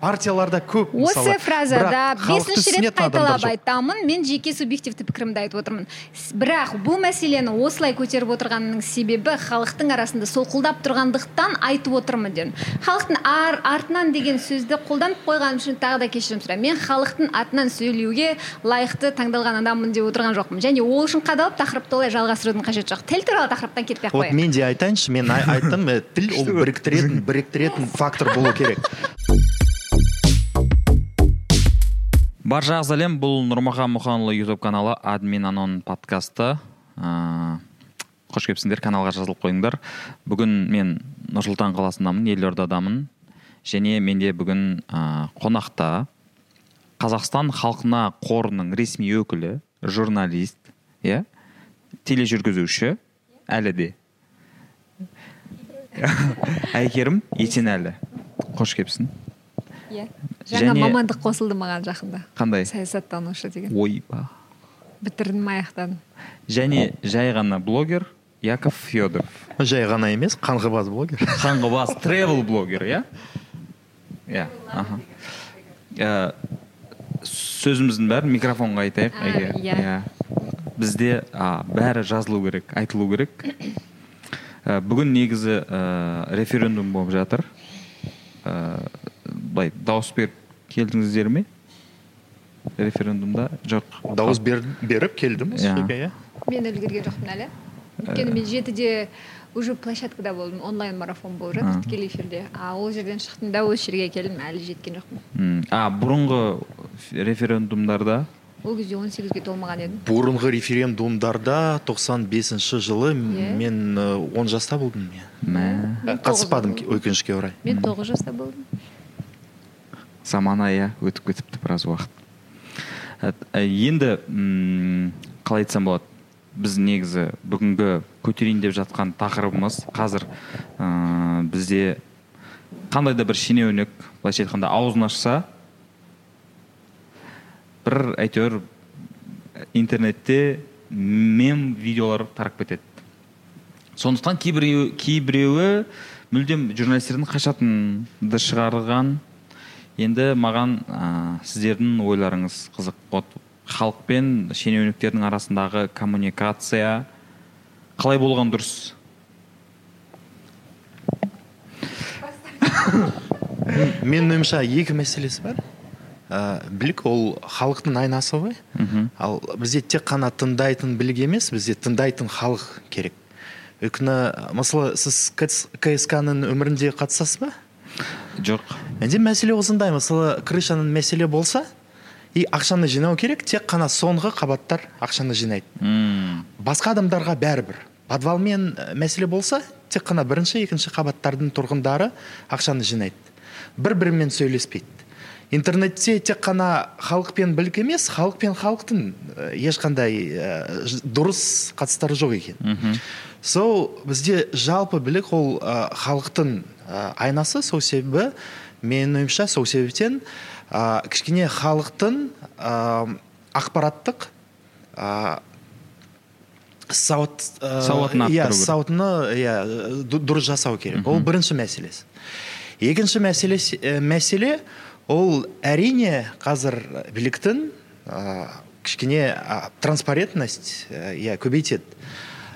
партияларда көп осы фразада бесінші рет қайталап айтамын. Мен жеке субъективті пікірімді айтып отырмын. Бірақ бұл мәселені осылай көтеріп отырғанның себебі халықтың арасында солқылдап тұрғандықтан айтып отырмын дедім. Халықтың ар, артынан деген сөзді қолданып қойғаным үшін тағы да кешірім сұраймын. Мен халықтың атынан сөйлеуге лайықты таңдалған адаммын деп отырған жоқпын. Және ол үшін қадалып тақырыпты олай жалғастырудың қажеті жоқ. Тіл туралы тақырыптан кетпей ақ вот қояйық. мен де айтайыншы мен ай- айттым э, тіл ол біріктіретін біріктіретін фактор болу керек. баршаңызға сәлем бұл нұрмахан мұханұлы ютуб каналы админ анон подкасты. Ыыы қош келіпсіңдер каналға жазылып қойыңдар. Бүгін мен нұрсұлтан қаласындамын елордадамын және менде бүгін ыыы, қонақта қазақстан халқына қорының ресми өкілі журналист иә тележүргізуші әлі де. Әйгерім есенәлі қош келіпсің. Иә. Жаңа Және- мамандық қосылды маған жақында. Қандай? Саясаттанушы деген. Ойба бітірдім аяқтадым. Және жай ғана блогер яков федоров. Жай ғана емес қаңғыбас блогер. Қаңғыбас тревел блогер иә? Иә аха. Ә, сөзіміздің бәрін микрофонға айтайық әйгерім. иә. бізде а, бәрі жазылу керек айтылу керек. Ә, бүгін негізі ә, референдум болып жатыр. Былай дауыс беріп келдіңіздер ме? Референдумда? Жоқ. Дауыс бер, беріп келдім осы Иә. жерге иә мен үлгерген жоқпын әлі. Өйткені мен жетіде уже площадкада болдым онлайн марафон болып жатыр тікелей эфирде. А ол жерден шықтым да осы жерге келдім әлі жеткен жоқпын. А бұрынғы референдумдарда ол кезде он сегізге толмаған едім. Бұрынғы референдумдарда 95 жылы Иә. мен он жаста болдым иә мә. Мен қатыспадым өкінішке орай. Мен тоғыз жаста болдым. Замана иә өтіп кетіпті біраз уақыт. Ә, ә, енді м, қалай айтсам болады біз негізі бүгінгі көтерейін деп жатқан тақырыбымыз қазір ә, бізде қандай да бір шенеунік былайша айтқанда аузын ашса бір әйтеуір интернетте мем видеолар тарап кетеді. Сондықтан кейбіреуі, кейбіреуі мүлдем журналистердің қашатынды шығарған. Енді маған ә, сіздердің ойларыңыз қызық. Вот халық пен шенеуніктердің арасындағы коммуникация қалай болған дұрыс? Менің ойымша екі мәселесі бар. Ә, білік ол халықтың айнасы ғой. Ал бізде тек қана тыңдайтын білік емес бізде тыңдайтын халық керек. Өйткені мысалы сіз кск ның өмірінде қатысасыз ба? Жоқ. Менде мәселе осындай. Мысалы крышаның мәселе болса и ақшаны жинау керек тек қана соңғы қабаттар ақшаны жинайды. М, басқа адамдарға бәрібір. Подвалмен ә, мәселе болса тек қана бірінші екінші қабаттардың тұрғындары ақшаны жинайды. Бір бірімен сөйлеспейді. Интернетте тек қана халық пен білік емес халық пен халықтың ә, ешқандай ә, дұрыс қатыстары жоқ екен. Мхм. Сол бізде жалпы білік ол ә, халықтың ә, айнасы. Сол себебі менің ойымша сол себептен ә, кішкене халықтың ә, ақпараттық ә, сауат ә, Сауатын иә сауатыны иә дұрыс жасау керек. Ол бірінші мәселесі. Екінші мәселесі ә, мәселе ол әрине қазір биліктің ә, кішкене ә, транспарентность ә, иә көбейтеді.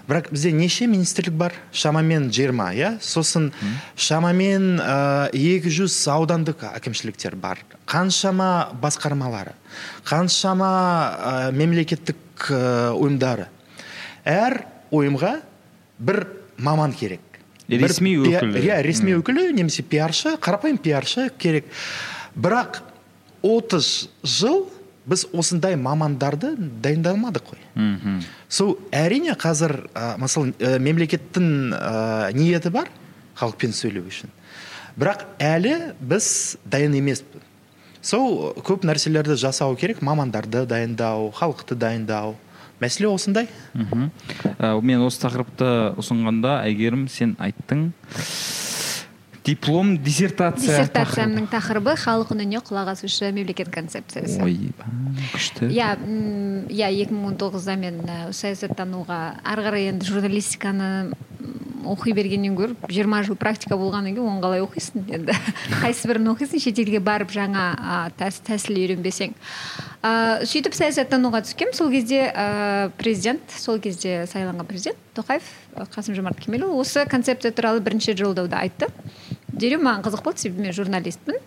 Бірақ бізде неше министрлік бар? Шамамен жиырма иә? Сосын шамамен ә, екі жүз аудандық әкімшіліктер бар. Қаншама басқармалары қаншама ә, мемлекеттік ұйымдары. Әр ұйымға бір маман керек. Ресми өкілі. иә ресми өкілі немесе пиаршы қарапайым пиаршы керек. Бірақ 30 жыл біз осындай мамандарды дайындалмадық қой. Мхм. Сол әрине қазір ә, мысалы ә, мемлекеттің ә, ниеті бар халықпен сөйлеу үшін. Бірақ әлі біз дайын емеспіз сол көп нәрселерді жасау керек мамандарды дайындау халықты дайындау. Мәселе осындай. Мхм. Ә, мен осы тақырыпты ұсынғанда әйгерім сен айттың. Диплом диссертация диссертациямның тақырыбы. халық үніне құлақ асушы мемлекет концепциясы. Ойба күшті. Иә иә екі мың он тоғызда мен ә, саясаттануға ары қарай енді журналистиканы оқи бергеннен гөрі жиырма жыл практика болғаннан кейін оны қалай оқисың енді? Қайсы бірін оқисың шетелге барып жаңа ә, тәс, тәсіл үйренбесең. Ә, сөйтіп саясаттануға түскем сол кезде ә, президент сол кезде сайланған президент тоқаев қасым жомарт кемелұлы осы концепция туралы бірінші жолдауда айтты. Дереу маған қызық болды себебі мен журналистпін.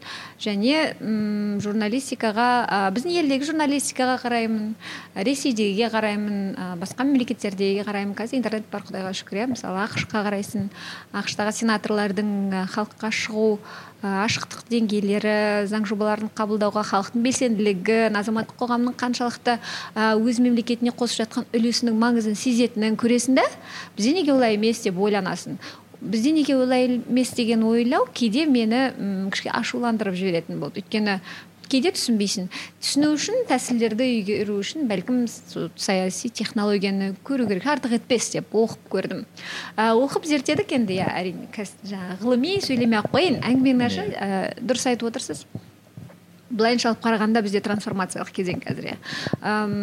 Және м журналистикаға ә, біздің елдегі журналистикаға қараймын ресейдегіге қараймын ә, басқа мемлекеттердегі қараймын. Қазір интернет бар құдайға шүкір иә. Мысалы ақш қа қарайсың ақш тағы сенаторлардың халыққа шығу ашықтық деңгейлері заң жобаларын қабылдауға халықтың белсенділігі азаматтық қоғамның қаншалықты өз мемлекетіне қосып жатқан үлесінің маңызын сезетінін көресің да бізде неге олай емес деп ойланасың. Бізде неге олай емес деген ойлау кейде мені кішкене ашуландырып жіберетін болды. Өйткені кейде түсінбейсің. Түсіну үшін тәсілдерді игеру үшін бәлкім саяси технологияны көру керек. Артық етпес деп оқып көрдім. Ә, оқып зерттедік енді иә әрине. Жаңағы ғылыми сөйлемей ақ қояйын. Әңгімені ашы ә, дұрыс айтып отырсыз? Былайынша алып қарағанда бізде трансформациялық кезең қазір иә.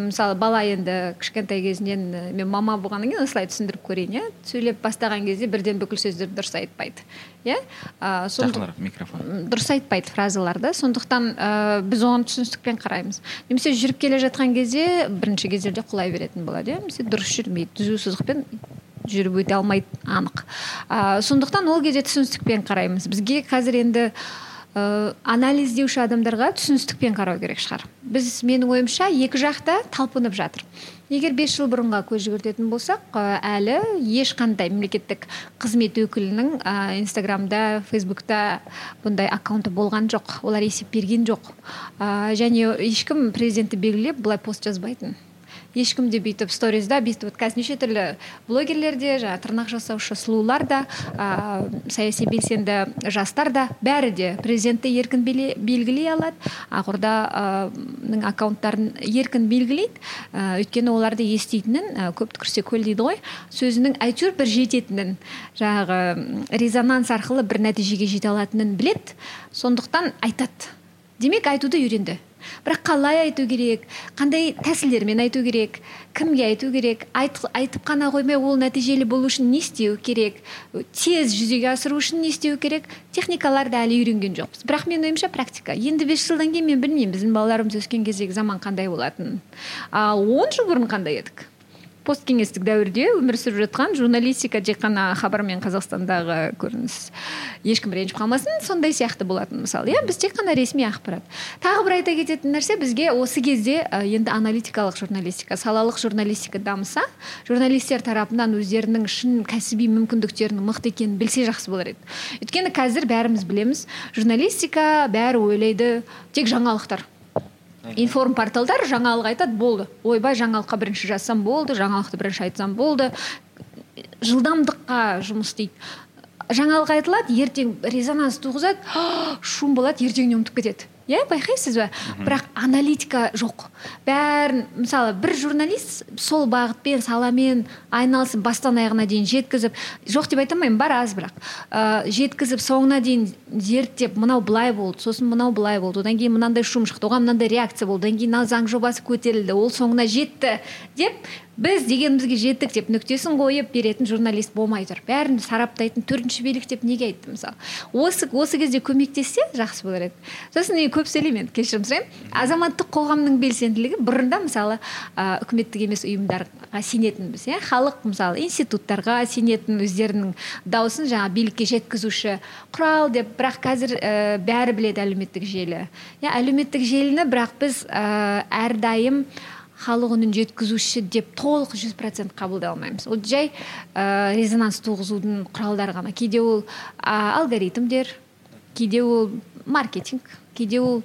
Мысалы бала енді кішкентай кезінен мен мама болғаннан кейін осылай түсіндіріп көрейін иә. Сөйлеп бастаған кезде бірден бүкіл сөздерді дұрыс айтпайды иә. Жақынырақ микрофон. Дұрыс айтпайды фразаларды. Сондықтан ә, біз оған түсіністікпен қараймыз. Немесе жүріп келе жатқан кезде бірінші кездерде құлай беретін болады иә. Немесе дұрыс жүрмейді түзу сызықпен жүріп өте алмайды анық. Ә, сондықтан ол кезде түсіністікпен қараймыз. Бізге қазір енді ә, анализдеуші адамдарға түсіністікпен қарау керек шығар. Біз менің ойымша екі жақта талпынып жатыр. Егер бес жыл бұрынға көз жүгіртетін болсақ әлі ешқандай мемлекеттік қызмет өкілінің ә, инстаграмда фейсбукта бұндай аккаунты болған жоқ олар есеп берген жоқ. Ә, және ешкім президентті белгілеп былай пост жазбайтын. Ешкім де бүйтіп сторизда бүйтіп вот қазір неше түрлі блогерлер де жаңағы тырнақ жасаушы сұлулар да ә, саяси белсенді жастар да бәрі де президентті еркін белгілей алады. Ақорданың ә, аккаунттарын еркін белгілейді. Ә, өйткені оларды еститінін ә, көп түкірсе көл дейді ғой. Сөзінің әйтеуір бір жететінін жаңағы резонанс арқылы бір нәтижеге жете алатынын білет, сондықтан айтады. Демек айтуды үйренді. Бірақ қалай айту керек қандай тәсілдермен айту керек кімге айту керек Айт, айтып қана қоймай ол нәтижелі болу үшін не істеу керек тез жүзеге асыру үшін не істеу керек техникаларды әлі үйренген жоқпыз. Бірақ менің ойымша практика. Енді бес жылдан кейін мен білмеймін біздің балаларымыз өскен кездегі заман қандай болатынын он жыл бұрын қандай едік? Посткеңестік дәуірде өмір сүріп жатқан журналистика тек қана хабармен қазақстандағы көрініс ешкім ренжіп қалмасын сондай сияқты болатын мысалы иә біз тек қана ресми ақпарат. Тағы бір айта кететін нәрсе бізге осы кезде енді аналитикалық журналистика салалық журналистика дамыса журналистер тарапынан өздерінің шын кәсіби мүмкіндіктерінің мықты екенін білсе жақсы болар еді. Өйткені қазір бәріміз білеміз журналистика бәрі ойлайды тек жаңалықтар. Информ порталдар жаңалық айтады болды. Ойбай жаңалыққа бірінші жазсам болды жаңалықты бірінші айтсам болды. Жылдамдыққа жұмыс істейді. Жаңалық айтылады ертең резонанс туғызады. Шум болады ертеңіне ұмытып кетеді? Иә байқайсыз ба? Бірақ аналитика жоқ. Бәрін мысалы бір журналист сол бағытпен саламен айналысып бастан аяғына дейін жеткізіп жоқ деп айта алмаймын бар аз бірақ. Ә, жеткізіп соңына дейін зерттеп мынау былай болды сосын мынау былай болды одан кейін мынандай шум шықты оған мынандай реакция болды одан кейін мына заң жобасы көтерілді ол соңына жетті деп біз дегенімізге жеттік деп нүктесін қойып беретін журналист болмай тұр бәрін сараптайтын төртінші билік деп неге айтты мысалы? Осы осы кезде көмектессе жақсы болар еді. Сосын көп сөйлеймін енді кешірім сұраймын. Азаматтық қоғамның белсенділігі бұрында мысалы ә, үкіметтік емес ұйымдарға сенетінбіз иә? Халық мысалы институттарға сенетін өздерінің дауысын жаңа билікке жеткізуші құрал деп бірақ қазір ә, бәрі біледі әлеуметтік желі. Иә әлеуметтік желіні бірақ біз ә, әрдайым халық үнін жеткізуші деп толық жүз процент қабылдай алмаймыз. Ол жай ә, резонанс туғызудың құралдары ғана. Кейде ол ә, алгоритмдер кейде ол маркетинг кейде ол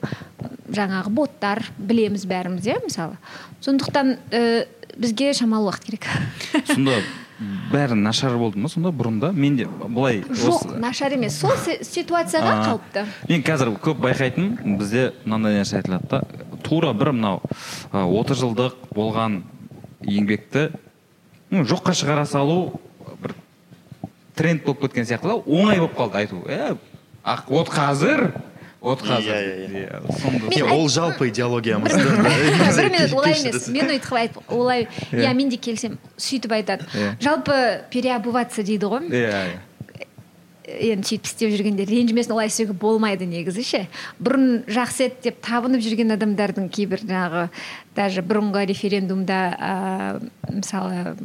жаңағы боттар білеміз бәріміз иә мысалы. Сондықтан ә, бізге шамалы уақыт керек. Сонда бәрі нашар болды ма сонда? Бұрында менде былай жоқ нашар емес. Сол ситуацияға қалыпты. мен қазір көп байқайтыным. Бізде мынандай нәрсе айтылады да. Тура бір мынау отыз жылдық болған еңбекті ну жоққа шығара салу бір тренд болып кеткен сияқты да. Оңай болып қалды айту. Ә вот қазір вот қазір Иә, иә, иә. иә сонда айт- ол жалпы идеологиямыз бір минут олай емес. мен өйтіп айтып олай Иә. мен де келісемін сөйтіп айтады. Жалпы переобуваться дейді ғой. Иә енді сөйтіп істеп жүргенде ренжімесін олай істеуге болмайды негізі ше. Бұрын жақсы еді деп табынып жүрген адамдардың кейбір жаңағы даже бұрынғы референдумда ыыы мысалы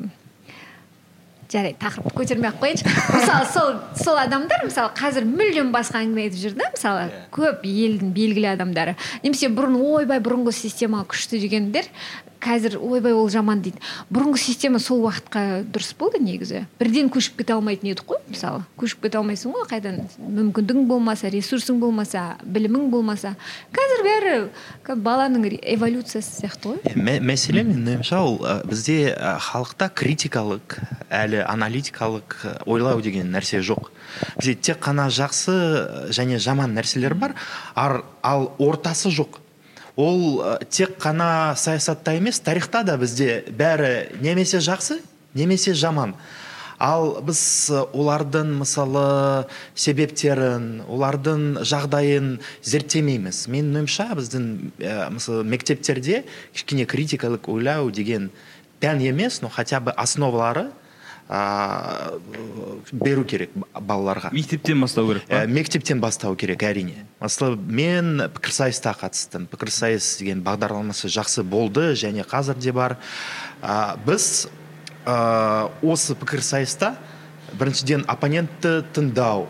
жарайды тақырыпты көтермей ақ қояйыншы. Мысалы сол сол адамдар мысалы қазір мүлдем басқа әңгіме айтып жүр да мысалы көп елдің белгілі адамдары. Немесе бұрын ойбай бұрынғы система күшті дегендер қазір ойбай ол жаман дейді. Бұрынғы система сол уақытқа дұрыс болды негізі. Бірден көшіп кете алмайтын едік қой мысалы. Көшіп кете алмайсың ғой қайдан мүмкіндігің болмаса ресурсың болмаса білімің болмаса. Қазір бәрі баланың эволюциясы сияқты ғой. Мәселе менің ойымша ол бізде халықта критикалық әлі аналитикалық ойлау деген нәрсе жоқ. Бізде тек қана жақсы және жаман нәрселер бар ар, ал ортасы жоқ. Ол ә, тек қана саясатта емес тарихта да бізде бәрі немесе жақсы немесе жаман. Ал біз ә, олардың мысалы себептерін олардың жағдайын зерттемейміз. Менің ойымша біздің ә, мысалы мектептерде кішкене критикалық ойлау деген пән емес но хотя бы основалары беру керек балаларға. Мектептен бастау керек па? Ә, мектептен бастау керек әрине. Мысалы мен пікірсайысқа қатыстым. Пікірсайыс деген бағдарламасы жақсы болды және қазір де бар. Ә, біз ә, осы пікірсайыста біріншіден оппонентті тыңдау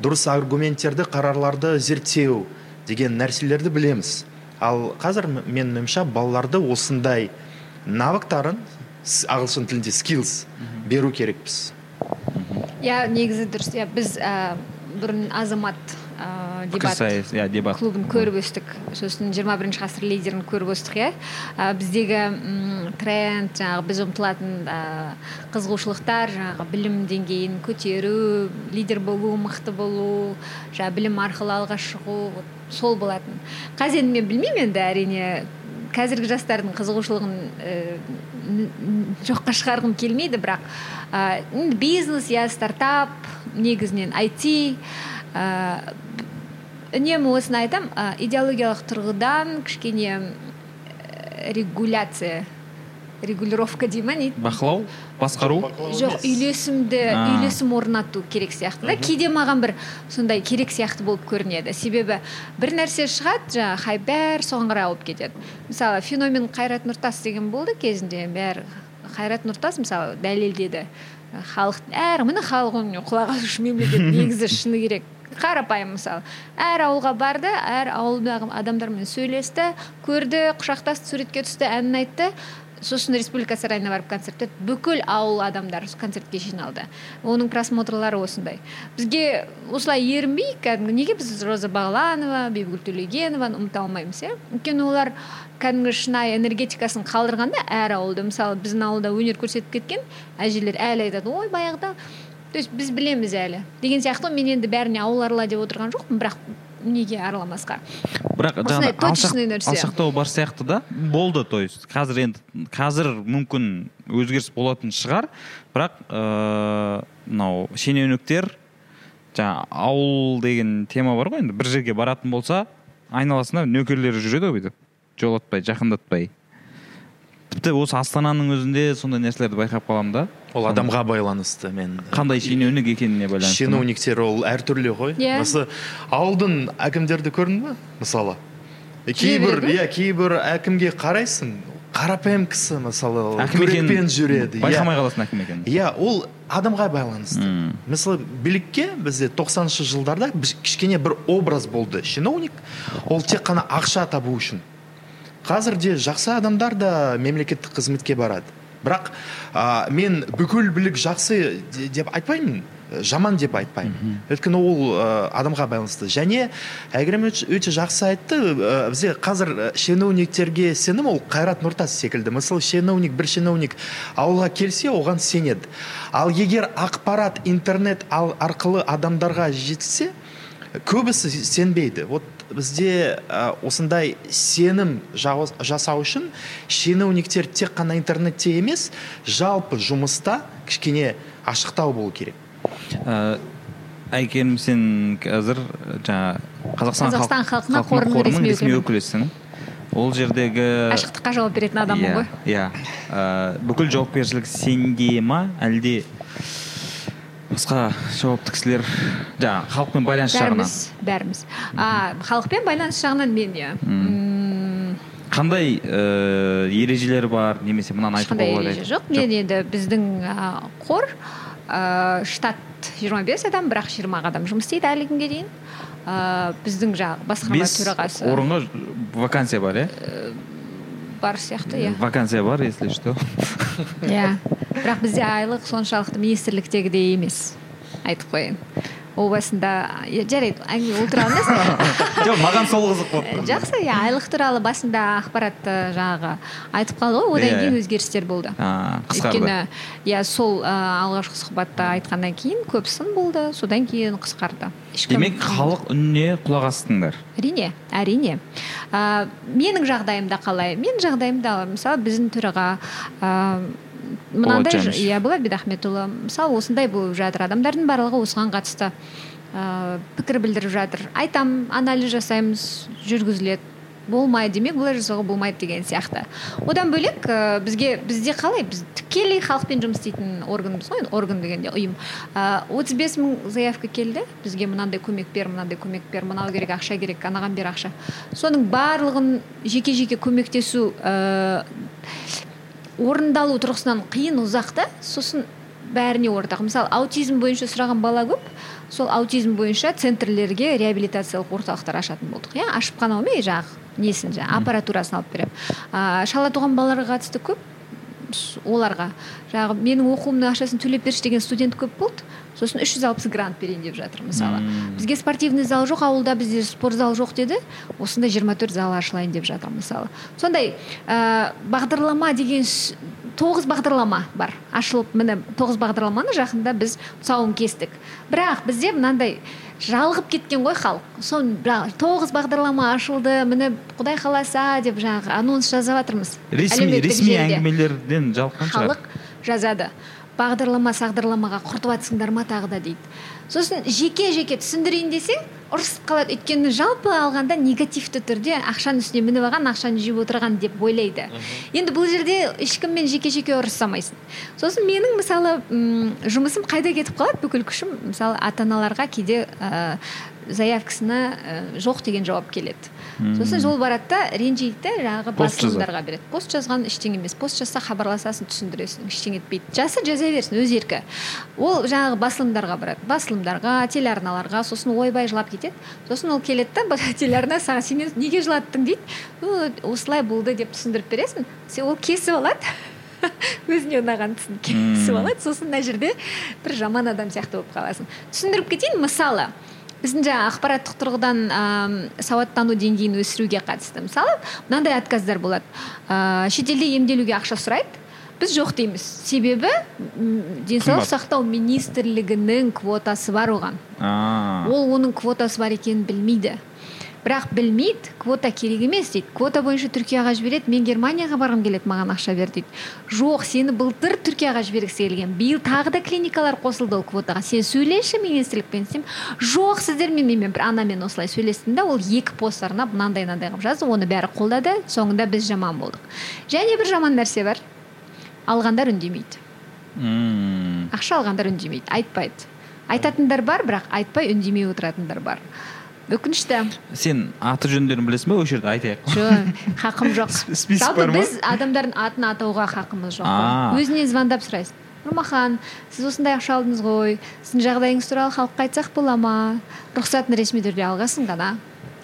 дұрыс аргументтерді қарарларды зерттеу деген нәрселерді білеміз. Ал қазір менің ойымша балаларды осындай навыктарын ағылшын тілінде skills беру керекпіз. Иә негізі дұрыс иә біз ә, бұрын азамат ә, дебат иә клубын көріп өстік. Сосын 21 бірінші ғасыр лидерін көріп өстік иә Ә, біздегі тренд жаңағы біз ұмтылатын ә, қызығушылықтар жаңағы білім деңгейін көтеру лидер болу мықты болу жаңағы білім арқылы алға шығу сол болатын. Қазір енді мен білмеймін енді әрине қазіргі жастардың қызығушылығын ә, жоққа шығарғым келмейді бірақ ә, бизнес иә стартап негізінен IT ә, үнемі осыны айтамын ә, идеологиялық тұрғыдан кішкене ә, регуляция регулировка дей ма не бақылау? Басқару? Жоқ үйлесімді үйлесім орнату керек сияқты да. Кейде маған бір сондай керек сияқты болып көрінеді. Себебі бір нәрсе шығады жаңағы хайп бәрі соған қарай ауып кетеді. Мысалы феномен қайрат нұртас деген болды кезінде. Бәрі қайрат нұртас мысалы дәлелдеді. Халық әр міне халық үніне құлақ асушы мемлекет негізі шыны керек. Қарапайым мысалы. Әр ауылға барды әр ауылдағы адамдармен сөйлесті көрді құшақтасты суретке түсті әнін айтты. Сосын республика сарайына барып концерт өтті бүкіл ауыл адамдар концертке жиналды. Оның просмотрлары осындай. Бізге осылай ерінбей кәдімгі неге біз роза бағланова бибігүл төлегенованы ұмыта алмаймыз иә? Өйткені олар кәдімгі шынайы энергетикасын қалдырғанда әр ауылда мысалы біздің ауылда өнер көрсетіп кеткен әжелер әлі айтады ой баяғыда то есть біз білеміз әлі. Деген сияқты мен енді бәріне ауыл деп отырған жоқпын бірақ неге араламасқа бірақ Осындай жаңағы алшақ, точечный нәрсе. алшақтау бар сияқты да болды то есть қазір енді қазір мүмкін өзгеріс болатын шығар. Бірақ ыыы мынау шенеуніктер жаңа ауыл деген тема бар ғой енді бір жерге баратын болса айналасында нөкерлері жүреді ғой бүйтіп. Жолатпай жақындатпай. Тіпті осы астананың өзінде сондай нәрселерді байқап қаламын да. Ол адамға байланысты мен қандай шенеунік екеніне байланысты шенеуніктер ол әртүрлі ғой. Иә. мысалы ауылдың әкімдерді көрдің ба мысалы? Кейбір иә кейбір әкімге қарайсың қарапайым кісі мысалы көрекпен жүреді байқамай иә. қаласың әкім екенін. Иә ол адамға байланысты. Мм. мысалы билікке бізде 90 жылдарда біз- кішкене бір образ болды. Чиновник ол тек қана ақша табу үшін. Қазір де жақсы адамдар да мемлекеттік қызметке барады. Бірақ а, мен бүкіл білік жақсы де- деп айтпаймын жаман деп айтпаймын. Өйткені ол ә, адамға байланысты. Және әйгерім өте, жақсы айтты ә, бізде қазір шенеуніктерге сенім ол қайрат нұртас секілді. Мысалы шенеунік бір шенеунік ауылға келсе оған сенеді. Ал егер ақпарат интернет ал- арқылы адамдарға жетсе көбісі сенбейді. Вот бізде ә, осындай сенім жасау үшін шенеуніктер тек қана интернетте емес жалпы жұмыста кішкене ашықтау болу керек. Ә, әйкем сен қазір жаңа қазақстан Қазақстан халқына қорының ресми өкілісің. Ол жердегі ашықтыққа жауап беретін адаммын иә ғой. иә. Бүкіл жауапкершілік сенде ма? Әлде басқа жауапты кісілер жаңағы халықпен байланыс жағынан. бәріміз. Бәріміз а халықпен байланыс жағынан мен иә. Қандай ыыы ережелер бар? Немесе мынаны айтуға болады ереже жоқ. Мен енді біздің қор а, штат 25 адам бірақ 20 адам жұмыс істейді әлі күнге дейін. А, біздің жаңағы басқарма бес төрағасы. орынға вакансия бар иә? Бар сияқты иә. Вакансия бар если что. Иә. бірақ бізде айлық соншалықты министрліктегідей емес айтып қояйын. О басында жарайды әңгіме ол туралы емес. Жоқ маған сол қызық болып тұр жақсы иә айлық туралы басында ақпаратты жаңағы айтып қалды ғой одан Иә, кейін иә. өзгерістер болды. Өйткені иә сол ә, алғашқы сұхбатта айтқаннан кейін көп сын болды содан кейін қысқарды. Демек халық үніне құлақ астыңдар әрине әрине. Ә, менің жағдайымда қалай? Менің жағдайымда мысалы біздің төраға мынандай иә болат бедахметұлы мысалы осындай болып жатыр. Адамдардың барлығы осыған қатысты. Ә, пікір білдіріп жатыр. Айтам анализ жасаймыз жүргізіледі. Болмайды демек бұлай жасауға болмайды деген сияқты. Одан бөлек ә, бізге бізде қалай? Біз тікелей халықпен жұмыс істейтін органбыз ғой орган дегенде ұйым. Отыз бес мың заявка келді. Бізге мынандай көмек бер мынандай көмек бер мынау керек ақша керек анаған бер ақша. Соның барлығын жеке жеке көмектесу ә, орындалу тұрғысынан қиын ұзақ та. Сосын бәріне ортақ. Мысалы аутизм бойынша сұраған бала көп. Сол аутизм бойынша центрлерге реабилитациялық орталықтар ашатын болдық иә. Ашып қана қоймай жаңағы несін жаңағы аппаратурасын алып беремін. А, шала туған балаларға қатысты көп. Оларға. Жаңағы менің оқуымның ақшасын төлеп берші деген студент көп болды. Сосын үш жүз алпыс грант берейін деп жатыр мысалы. Мм. бізге спортивный зал жоқ ауылда бізде спорт зал жоқ деді. Осындай 24 зал ашылайын деп жатыр мысалы. Сондай ә, бағдарлама деген тоғыз бағдарлама бар. Ашылып міне тоғыз бағдарламаны жақында біз тұсауын кестік. Бірақ бізде мынандай жалығып кеткен ғой халық. Бірақ тоғыз бағдарлама ашылды міне құдай қаласа деп жаңағы анонс жазып жатырмыз. Ресми ресми әңгімелерден жалыққан шығар. Халық жазады. Бағдарлама сағдарламаға құртып жатсыңдар ма тағы да дейді. Сосын жеке жеке түсіндірейін десең ұрысып қалады. Өйткені жалпы алғанда негативті түрде ақшаның үстіне мініп алған ақшаны жеп отырған деп ойлайды. Енді бұл жерде ешкіммен жеке жеке ұрыса алмайсың сосын менің мысалы м, жұмысым қайда кетіп қалады? Бүкіл күшім мысалы ата аналарға кейде ә, заявкасына ә, жоқ деген жауап келеді. Сосын жол барады да ренжиді да жаңағы басылымдарға береді. Пост жазған ештеңе емес. Пост жазса хабарласасың түсіндіресің ештеңе етпейді. Жазса жаза берсін өз еркі. Ол жаңағы басылымдарға барады. Басылымдарға телеарналарға сосын ойбай жылап кетеді. Сосын ол келеді да телеарна саған сен неге жылаттың дейді. «Ө, осылай болды деп түсіндіріп бересің. Ол кесіп алады. Өзіне ұнаған тұсын кесіп алады. Сосын мына жерде бір жаман адам сияқты болып қаласың. Түсіндіріп кетейін мысалы біздің жаңағы ақпараттық тұрғыдан ам, сауаттану деңгейін өсіруге қатысты. Мысалы мынандай отказдар болады. Ә, шетелде емделуге ақша сұрайды. Біз жоқ дейміз. Себебі денсаулық сақтау министрлігінің квотасы бар оған. А, ол оның квотасы бар екенін білмейді. Бірақ білмейді квота керек емес дейді. Квота бойынша түркияға жібереді мен германияға барғым келеді маған ақша бер дейді. Жоқ сені былтыр түркияға жібергісі келген. Биыл тағы да клиникалар қосылды ол квотаға. Сен сөйлесші министрлікпен десем жоқ сіздермен мен бір анамен осылай сөйлестім да ол екі пост арнап мынандай мынандай қылып жазды. Оны бәрі қолдады соңында біз жаман болдық. Және бір жаман нәрсе бар. Алғандар үндемейді. Ақша алғандар үндемейді. Айтпайды. Айтатындар бар бірақ айтпай үндемей отыратындар бар. Өкінішті. Сен аты жөндерін білесің ба осы жерде айтайық. Жоқ хақым жоқ. Жалпы біз адамдардың атын атауға хақымыз жоқ. Өзіне звондап сұрайсың нұрмахан сіз осындай ақша алдыңыз ғой. Сіздің жағдайыңыз туралы халыққа айтсақ бола ма? Рұқсатын ресми түрде алғансың ғана.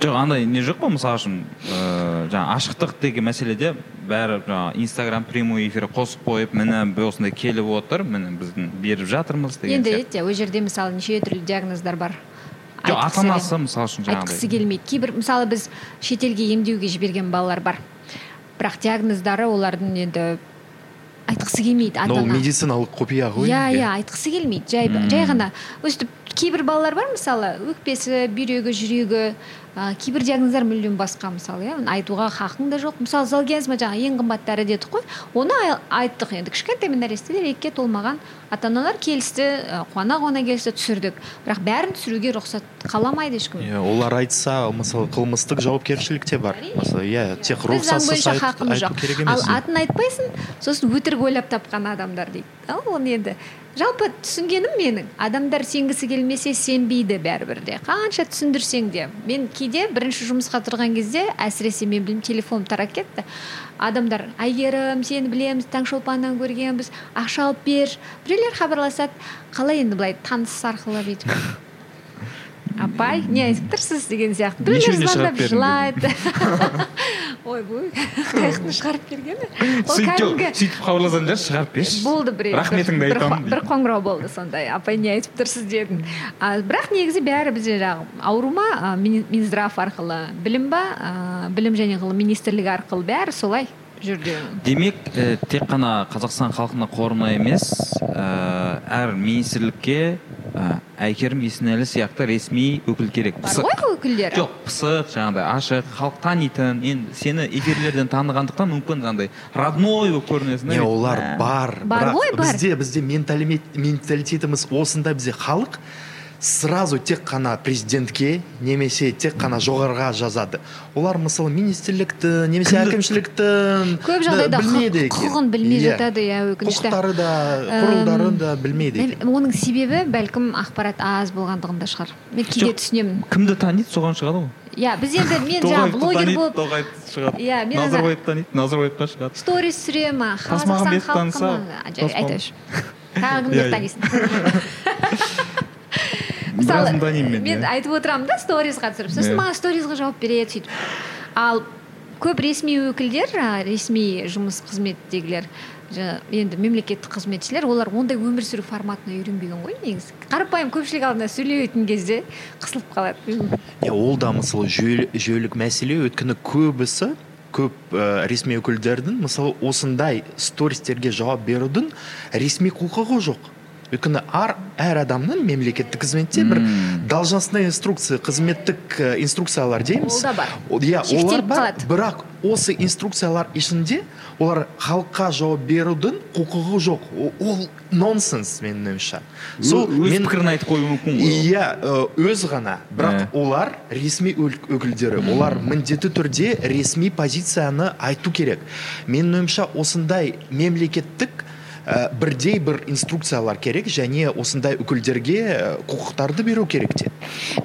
Жоқ андай не жоқ па? Мысалы үшін ыыы жаңағы ашықтық деген мәселеде бәрі жаңағы инстаграм прямой эфир қосып қойып міне осындай келіп отыр міне біздің беріп жатырмыз деген енді сияқты. ол жерде мысалы неше түрлі диагноздар бар. Жоқ Айтқысы ата анасы мысалы үшін айтқысы жаңағыдай. келмейді. Кейбір мысалы біз шетелге емдеуге жіберген балалар бар. Бірақ диагноздары олардың енді айтқысы келмейді ата ол ана медициналық құпия ғой. Иә иә. айтқысы келмейді. Жай жай ғана өстіп кейбір балалар бар мысалы өкпесі бүйрегі жүрегі ә, кейбір диагноздар мүлдем басқа мысалы иә. Айтуға хақың да жоқ. Мысалы залгензма жаңағы ең қымбат дәрі дедік қой. Оны айттық енді. Кішкентай нәрестелер екіге толмаған ата аналар келісті қуана қуана келісті түсірдік. Бірақ бәрін түсіруге рұқсат қаламайды ешкім. Иә олар айтса мысалы қылмыстық жауапкершілік те бар. Мысалы иә тек рұқсатсыз айту керек емес ал атын айтпайсың сосын өтірік ойлап тапқан адамдар дейді. Оны енді жалпы түсінгенім менің. Адамдар сенгісі келмесе сенбейді бәрібір де. Қанша түсіндірсең де. Мен кейде бірінші жұмысқа тұрған кезде әсіресе мен білмеймін телефоным тарап кетті. Адамдар әйгерім сені білеміз таңшолпаннан көргенбіз ақша алып бер біреулер хабарласады. Қалай енді былай таныс арқылы бүйтіп? апай? Не айтып тұрсыз деген сияқты. Біреулер звондап жылайды. ойбой қаяқтан шығарып бергені ол кәдімгі сөйтіп шығарып берші. Болды біреу. Рахметіңді айтамын бір қоңырау болды сондай. Апай не айтып тұрсыз дедім. А, бірақ негізі бәрі бізде жаңағы ауру ма минздрав арқылы білім ба білім және ғылым министрлігі арқылы бәрі солай. Демек ә, тек қана қазақстан халқына қорына емес ә, әр министрлікке ә, әйгерім есенәлі сияқты ресми өкіл керек. Бар ғой өкілдері? Жоқ пысық жаңағыдай ашық халық танитын енді сені эфирлерден танығандықтан мүмкін жаңағыдай родной болып көрінесің не олар бар бар ғой бар. бізде бізде менталитетіміз осындай бізде халық сразу тек қана президентке немесе тек қана жоғарыға жазады. Олар мысалы министрлікті немесе әкімшілікті көп жағдайда білмейді құқығын білмей иә. жатады иә өкінішті. Құқықтары да құрылдарын да білмейді оның себебі бәлкім ақпарат аз болғандығында шығар. Мен кейде түсінемін. кімді таниды соған шығады ғой. Иә біз енді мен жаңағы блогер болып тоғайды шығады иә мен назарбаевты таниды назарбаевқа шығады сторис түсіремін тасмағамбетов таныса айтайыншы тағы кімдерді танисың мысалы мен мен иә. айтып отырамын да сторизға түсіріп сосын иә. маған сторизға жауап береді сөйтіп. Ал көп ресми өкілдер ресми жұмыс қызметтегілер енді мемлекеттік қызметшілер олар ондай өмір сүру форматына үйренбеген ғой негізі. Қарапайым көпшілік алдында сөйлейтін кезде қысылып қалады. Иә ол да мысалы жүйелік мәселе. Өйткені көбісі көп ә, ресми өкілдердің мысалы осындай стористерге жауап берудің ресми құқығы жоқ. Өйткені ар әр адамның мемлекеттік қызметте бір должностная инструкция қызметтік инструкциялар дейміз. Ол да бар. Иә олар бар бірақ осы инструкциялар ішінде олар халыққа жауап берудің құқығы жоқ. Ол нонсенс менің ойымша. Сол өз пікірін айтып қоюы мүмкін ғой иә өз ғана. Бірақ олар ресми өкілдері олар міндетті түрде ресми позицияны айту керек. Менің ойымша осындай мемлекеттік ә, бірдей бір инструкциялар керек және осындай өкілдерге э, құқықтарды беру керек те.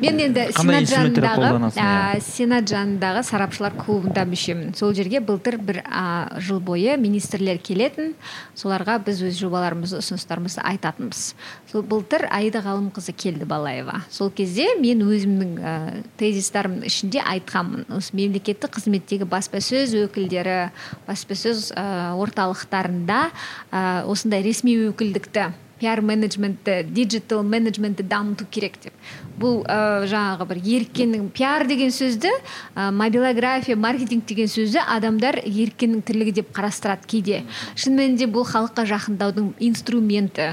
Мен енді сенат жанындағы ә, сенат жанындағы сарапшылар клубында мүшемін. Сол жерге былтыр бір ә, жыл бойы министрлер келетін. Соларға біз өз жобаларымызды ұсыныстарымызды айтатынбыз. Сол былтыр аида ғалымқызы келді балаева. Сол кезде мен өзімнің ә, тезистарымның ішінде айтқанмын. Осы мемлекеттік қызметтегі баспасөз өкілдері баспасөз ә, орталықтарында ә, осындай ресми өкілдікті пиар менеджментті диджитал менеджментті дамыту керек деп. Бұл ә, жаңағы бір еріккеннің пиар деген сөзді ә, мобилография маркетинг деген сөзді адамдар еріккеннің тірлігі деп қарастырады кейде. Шын мәнінде бұл халыққа жақындаудың инструменті.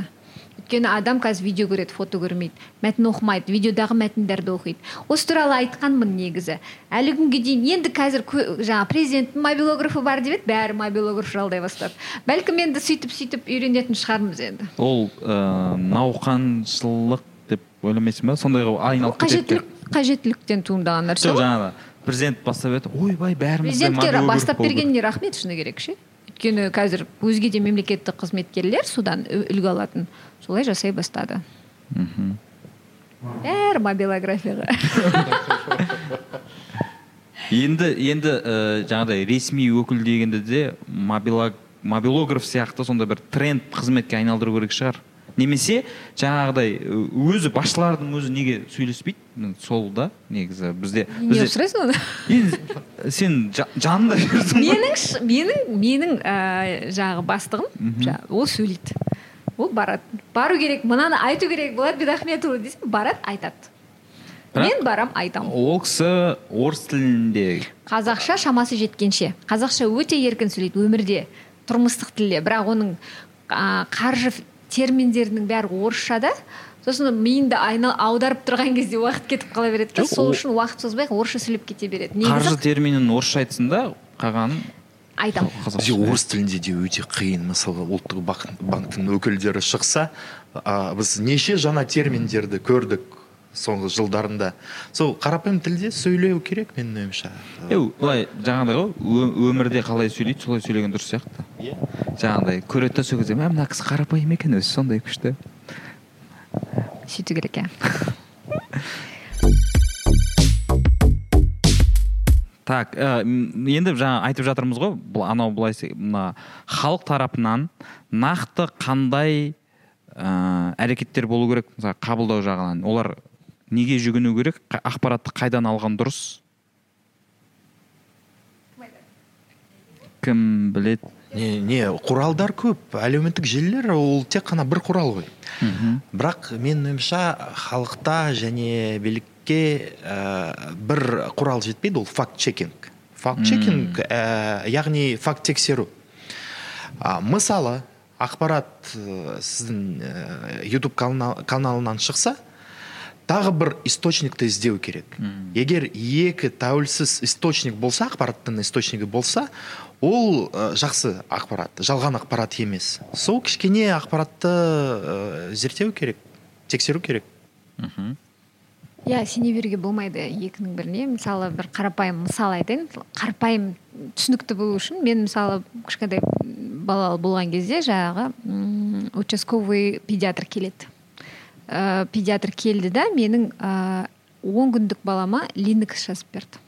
Өйткені адам қазір видео көреді фото көрмейді. Мәтін оқымайды видеодағы мәтіндерді оқиды. Осы туралы айтқанмын негізі. Әлі күнге дейін енді қазір жаңа президенттің мобилографы бар деп еді бәрі мобилограф жалдай бастады. Бәлкім енді сөйтіп сөйтіп үйренетін шығармыз енді. Ол ыыы науқаншылық деп ойламайсың ба? Сондайға айналып қажеттілік қажеттіліктен туындаған нәрсе ғой. жаңағы президент бастап еді. Ойбай бәріміз президентке бастап бергеніне рахмет шыны керек ше? Өйткені қазір өзге де мемлекеттік қызметкерлер содан үлгі алатын. Солай жасай бастады. Мхм. Бәрі мобилографияға енді енді ә, жаңағыдай ресми өкіл дегенде де мобилограф сияқты сондай бір тренд қызметке айналдыру керек шығар. Немесе жаңағыдай өзі басшылардың өзі неге сөйлеспейді? Сол да негізі. Бізде не сұрайсың оны? Енді сен жанында жүрсің менің менің менің ә, жаңағы бастығым ол сөйлейді. Ол барады. Бару керек мынаны айту керек болат бедахметұлы десем барады айтады. Мен барам айтамын ол кісі орыс тілінде. Қазақша шамасы жеткенше. Қазақша өте еркін сөйлейді өмірде тұрмыстық тілде. Бірақ оның ә, қаржы терминдерінің бәрі орысшада сосын миыңды айнал аударып тұрған кезде уақыт кетіп қала береді да. Сол ол- үшін уақыт созбай орысша сөйлеп кете береді. Қаржы негізі терминін орысша айтсын да қалғанын айтамын бізде орыс тілінде де өте қиын мысалы ұлттық банктің өкілдері шықса біз неше жаңа терминдерді көрдік. Соңғы жылдарында. Сол қарапайым тілде сөйлеу керек менің ойымша. Е былай жаңағыдай ғой өмірде қалай сөйлейді солай сөйлеген дұрыс сияқты. Иә. жаңағыдай көреді да сол кезде мә мына кісі қарапайым екен өзі сондай күшті сөйту керек иә так ә, енді жаңа айтып жатырмыз ғой бұл анау былай мына халық тарапынан нақты қандай ә, әрекеттер болу керек мысалы қабылдау жағынан. Олар неге жүгіну керек? Ақпаратты қайдан алған дұрыс? Кім біледі? Не не құралдар көп. Әлеуметтік желілер ол тек қана бір құрал ғой. Бірақ менің ойымша халықта және билікке ә, бір құрал жетпейді ол факт чекинг факт чекинг ә, яғни факт тексеру а, мысалы ақпарат ә, сіздің ә, ютуб канал- каналынан шықса тағы бір источникті іздеу керек. Егер екі тәуелсіз источник болса ақпараттың источнигі болса ол ә, жақсы ақпарат жалған ақпарат емес. Сол кішкене ақпаратты ә, зерттеу керек тексеру керек. Иә сене беруге болмайды екінің біріне. Мысалы бір қарапайым мысал айтайын. Қарапайым түсінікті болу үшін мен мысалы кішкентай балалы болған кезде жаңағы участковый педиатр келеді. Ә, педиатр келді да менің ә, он күндік балама линекс жазып берді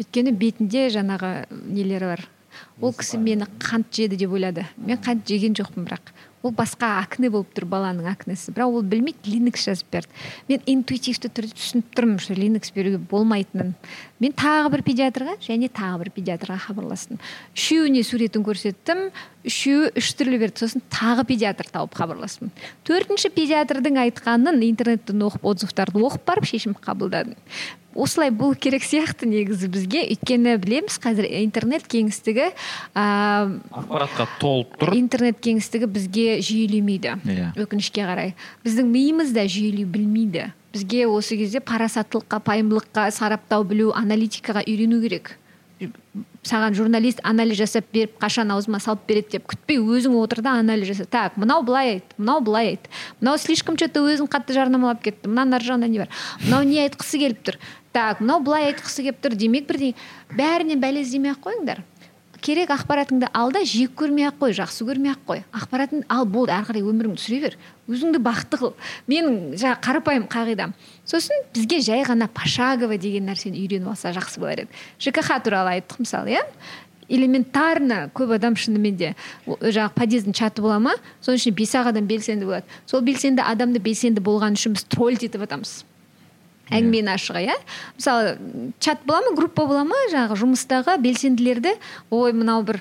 өйткені бетінде жаңағы нелері бар. Ол кісі мені қант жеді деп ойлады. Мен қант жеген жоқпын бірақ. Ол басқа акне болып тұр баланың акнесі. Бірақ ол білмейді линекс жазып берді мен интуитивті түрде түсініп тұрмын что линекс беруге болмайтынын. Мен тағы бір педиатрға және тағы бір педиатрға хабарластым. Үшеуіне суретін көрсеттім. Үшеуі үш түрлі берді. Сосын тағы педиатр тауып хабарластым. Төртінші педиатрдың айтқанын интернеттен оқып отзывтарды оқып барып шешім қабылдадым. Осылай болу керек сияқты негізі бізге. Өйткені білеміз қазір интернет кеңістігі ә, ақпаратқа толып тұр. интернет кеңістігі бізге жүйелемейді. Иә. өкінішке қарай. Біздің миымыз да жүйелеу білмейді. Бізге осы кезде парасаттылыққа пайымдылыққа сараптау білу аналитикаға үйрену керек. Саған журналист анализ жасап беріп қашан аузыма салып береді деп күтпей өзің отыр да анализ жаса так мынау былай айтты мынау былай айтты мынау слишком че то өзін қатты жарнамалап кетті. Мынаның ар жағында не бар? Мынау не айтқысы келіп тұр? Так мынау былай айтқысы келіп тұр демек бірдеңе бәрінен бәле іздемей ақ қойыңдар. Керек ақпаратыңды ал да жек көрмей ақ қой жақсы көрмей ақ қой. Ақпаратыңды ал болды ары қарай өміріңді сүре бер. Өзіңді бақытты қыл. Менің жаңағы қарапайым қағидам сосын бізге жай ғана пошагово деген нәрсені үйреніп алса жақсы болар еді. Жкх туралы айттық мысалы иә? Элементарно көп адам шынымен де жаңағы подъездің чаты бола ма? Соның ішінде бес ақ адам белсенді болады. Сол белсенді адамды белсенді болған үшін біз троллить етіп жатамыз әңгіменің ашығы иә? Мысалы чат бола ма группа бола ма жаңағы жұмыстағы белсенділерді? Ой мынау бір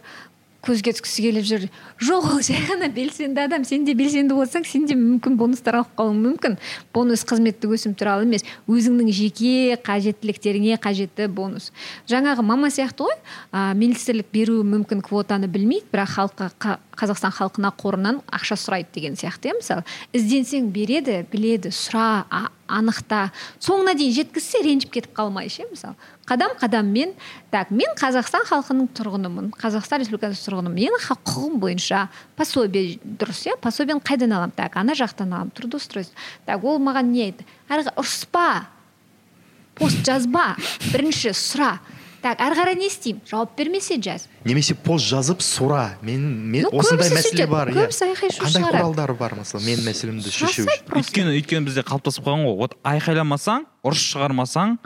көзге түскісі келіп жүр. Жоқ ол жай ғана белсенді адам сен де белсенді болсаң сен де мүмкін бонустар алып қалуың мүмкін. Бонус қызметтік өсім туралы емес өзіңнің жеке қажеттіліктеріңе қажетті бонус. Жаңағы мама сияқты ғой ә, министрлік беруі мүмкін квотаны білмейді бірақ халыққа қа- қазақстан халқына қорынан ақша сұрайды деген сияқты иә мысалы. Ізденсең береді біледі сұра анықта. Соңына дейін жеткізсе ренжіп кетіп қалмай ше мысалы. Қадам қадаммен так мен қазақстан халқының тұрғынымын қазақстан республикасы тұрғынымын. Менің құқығым бойынша пособие дұрыс иә пособиені қайдан аламын так ана жақтан аламын трудоустройство. Так ол маған не айтты? Ұрыспа пост жазба бірінші сұра. Так әрі қарай не істеймін? Жауап бермесе жаз. Немесе пост жазып сұра мен, мен Ну, осындай мәселе бар иә. қандай құралдары бар мысалы менің мәселемді шешу үшін? өйткені өйткені бізде қалыптасып қалған ғой. Вот айқайламасаң ұрыс шығармасаң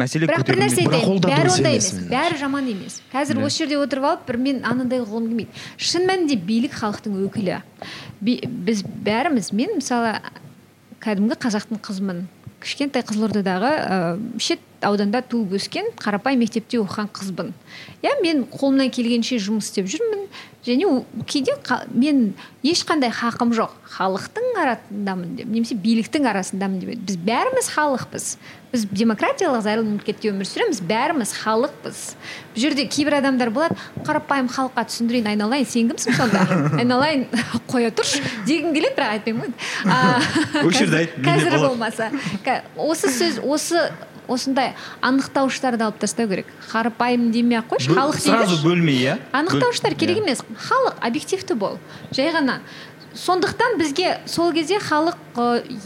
мәселе бірақ бір нәрсе айтайын да бәрі ондай емес бәрі жаман емес. Қазір осы жерде отырып алып бір мен анандай қылғым келмейді. Шын мәнінде билік халықтың өкілі. Біз бәріміз мен мысалы кәдімгі қазақтың қызымын кішкентай қызылордадағы ә, шет ауданда туып өскен қарапайым мектепте оқыған қызбын. Иә мен қолымнан келгенше жұмыс істеп жүрмін. Және кейде қа- мен ешқандай хақым жоқ. Халықтың арасындамын деп немесе биліктің арасындамын деп. Біз бәріміз халықпыз. Біз демократиялық зайырлы мемлекетте өмір сүреміз бәріміз халықпыз. Бұл жерде кейбір адамдар болады қарапайым халыққа түсіндірейін айналайын сен кімсің сонда? Айналайын қоя тұршы дегім келеді бірақ айтпаймын. Ғой А, осы жерде айт, менде қазір болады. болмаса. Ка- осы сөз осы осындай анықтауыштарды алып тастау керек. Қарапайым демей ақ қойшы халық сразу бөлмей иә? Анықтауыштар керек Иә. емес. Халық объективті бол. Жай ғана сондықтан бізге сол кезде халық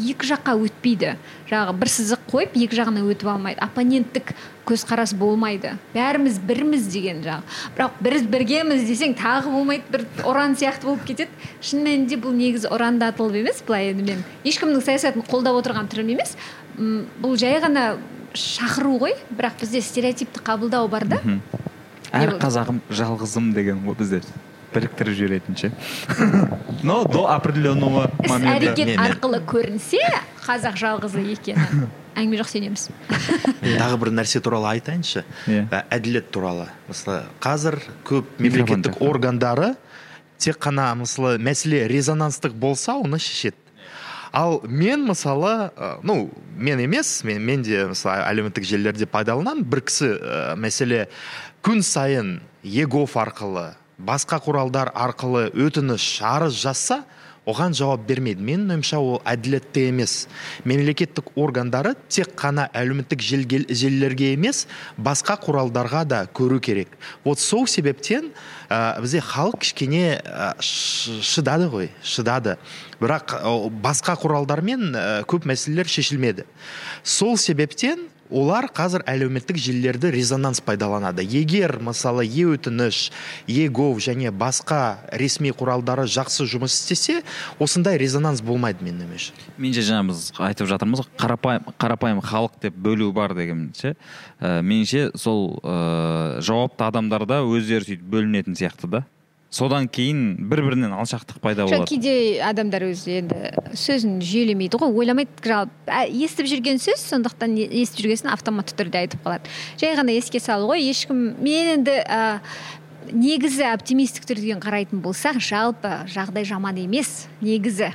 екі жаққа өтпейді. Жаңағы бір сызық қойып екі жағына өтіп алмайды. Оппоненттік көзқарас болмайды. Бәріміз бірміз деген жағы. Бірақ біз біргеміз десең тағы болмайды бір ұран сияқты болып кетеді. Шын мәнінде бұл негізі ұрандатылып емес былай енді мен ешкімнің саясатын қолдап отырған түрім емес. Бұл жай ғана шақыру ғой. Бірақ бізде стереотипті қабылдау бар да. Әр қазағым жалғызым деген ғой бізде. Біріктіріп жіберетін ше но до определенного іс момента. әрекет Не, не. арқылы көрінсе қазақ жалғызы екені әңгіме жоқ сенеміз. Тағы бір нәрсе туралы айтайыншы. Иә. Ә, әділет туралы. Мысалы қазір көп мемлекеттік органдары тек қана мысалы мәселе резонанстық болса оны шешеді. Ал мен мысалы ә, ну мен емес мен, мен де мысалы әлеуметтік желілерде пайдаланамын. Бір кісі ә, мәселе күн сайын егов арқылы басқа құралдар арқылы өтініш арыз жазса оған жауап бермейді. Менің ойымша ол әділетті емес. Мемлекеттік органдары тек қана әлеуметтік желілерге емес басқа құралдарға да көру керек. Вот сол себептен ә, бізде халық кішкене ә, шыдады ғой шыдады. Бірақ ә, басқа құралдармен ә, көп мәселелер шешілмеді. Сол себептен олар қазір әлеуметтік желілерді резонанс пайдаланады. Егер мысалы е өтініш е гов және басқа ресми құралдары жақсы жұмыс істесе осындай резонанс болмайды менің ойымша. Меніңше жаңа біз айтып жатырмыз ғой қарапайым қарапайым халық деп бөлу бар деген ше ә, меніңше сол ә, жауапты адамдарда өздері сөйтіп бөлінетін сияқты да. Содан кейін бір бірінен алшақтық пайда жоқ болады. кейде адамдар өзі енді сөзін жүйелемейді ғой ойламайды жалпы ә, естіп жүрген сөз сондықтан естіп жүрген соң автоматты түрде айтып қалады. Жай ғана еске салу ғой ешкім мен енді ә, негізі оптимистік түрден қарайтын болсақ жалпы жағдай жаман емес негізі.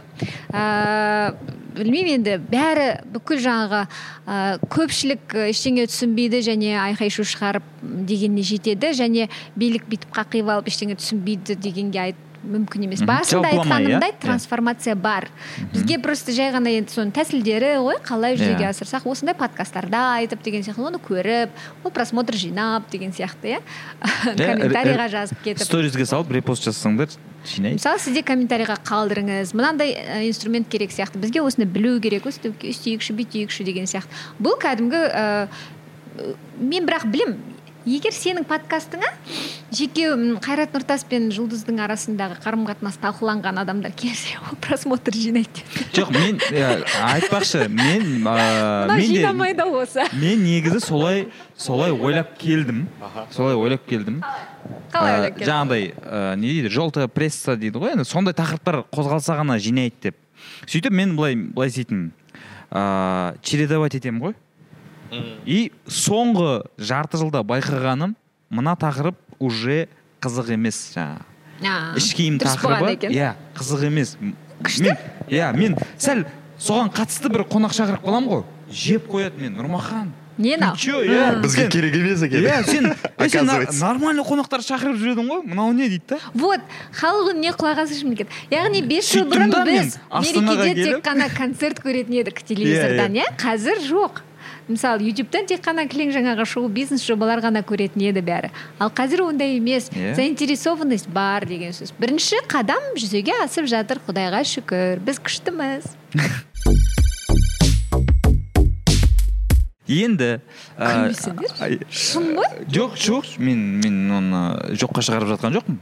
Ә, білмеймін енді. Бәрі бүкіл жаңағы ә, көпшілік ештеңе түсінбейді және айқай шу шығарып дегеніне жетеді және билік бүйтіп қақиып алып ештеңе түсінбейді дегенге айт мүмкін емес. Басында айтқанымдай Иә. трансформация бар. Бізге просто жай ғана енді соның тәсілдері ғой қалай жүзеге Иә. асырсақ осындай подкасттарда айтып деген сияқты оны көріп ол просмотр жинап деген сияқты иә? Комментарийға жазып кетіп. сторизге салып репост жазсаңдар жинайды мысалы сізде комментарийға қалдырыңыз. Мынандай инструмент керек сияқты. Бізге осыны білу керек өстіп өстейікші бүйтейікші деген сияқты. Бұл кәдімгі мен бірақ білем егер сенің подкастыңа жеке қайрат нұртас пен жұлдыздың арасындағы қарым қатынас талқыланған адамдар келсе ол просмотр жинайды. Жоқ мен айтпақшы мен ә, мынау мен де- жинамайды осы мен негізі солай солай ойлап келдім. Солай ойлап келдім. Қалай Ә, ойлап келдің? жаңағыдай ә, не дейді желтая пресса дейді ғой енді сондай тақырыптар қозғалса ғана жинайды деп. Сөйтіп мен былай былай істейтінмін ыыы чередовать етемін ғой. И соңғы жарты жылда байқағаным мына тақырып уже қызық емес жаңағы. А, іш киім тақырыбы. екен. иә қызық емес. Күшті. мен иә мен сәл соған қатысты бір қонақ шақырып қаламын ғой. Жеп қояды мен нұрмахан. Нені ты чё, иә. Бізге керек емес екен. Иә сен сен нормальный қонақтар шақырып жүрдің ғой. Мынау не дейді да? Вот халық үніне құлақ асушы мемлекет. Яғни бес жыл бұрын біз мерекеде тек қана концерт көретін едік телевизордан иә? Қазір жоқ. Мысалы ютубтан тек қана кілең жаңағы шоу бизнес жобалар ғана көретін еді бәрі. Ал қазір ондай емес. Иә. заинтересованность бар деген сөз. Бірінші қадам жүзеге асып жатыр. Құдайға шүкір. Біз күштіміз. Енді ә, шын ғой? жоқ жоқ. Мен мен оны жоққа шығарып жатқан жоқпын.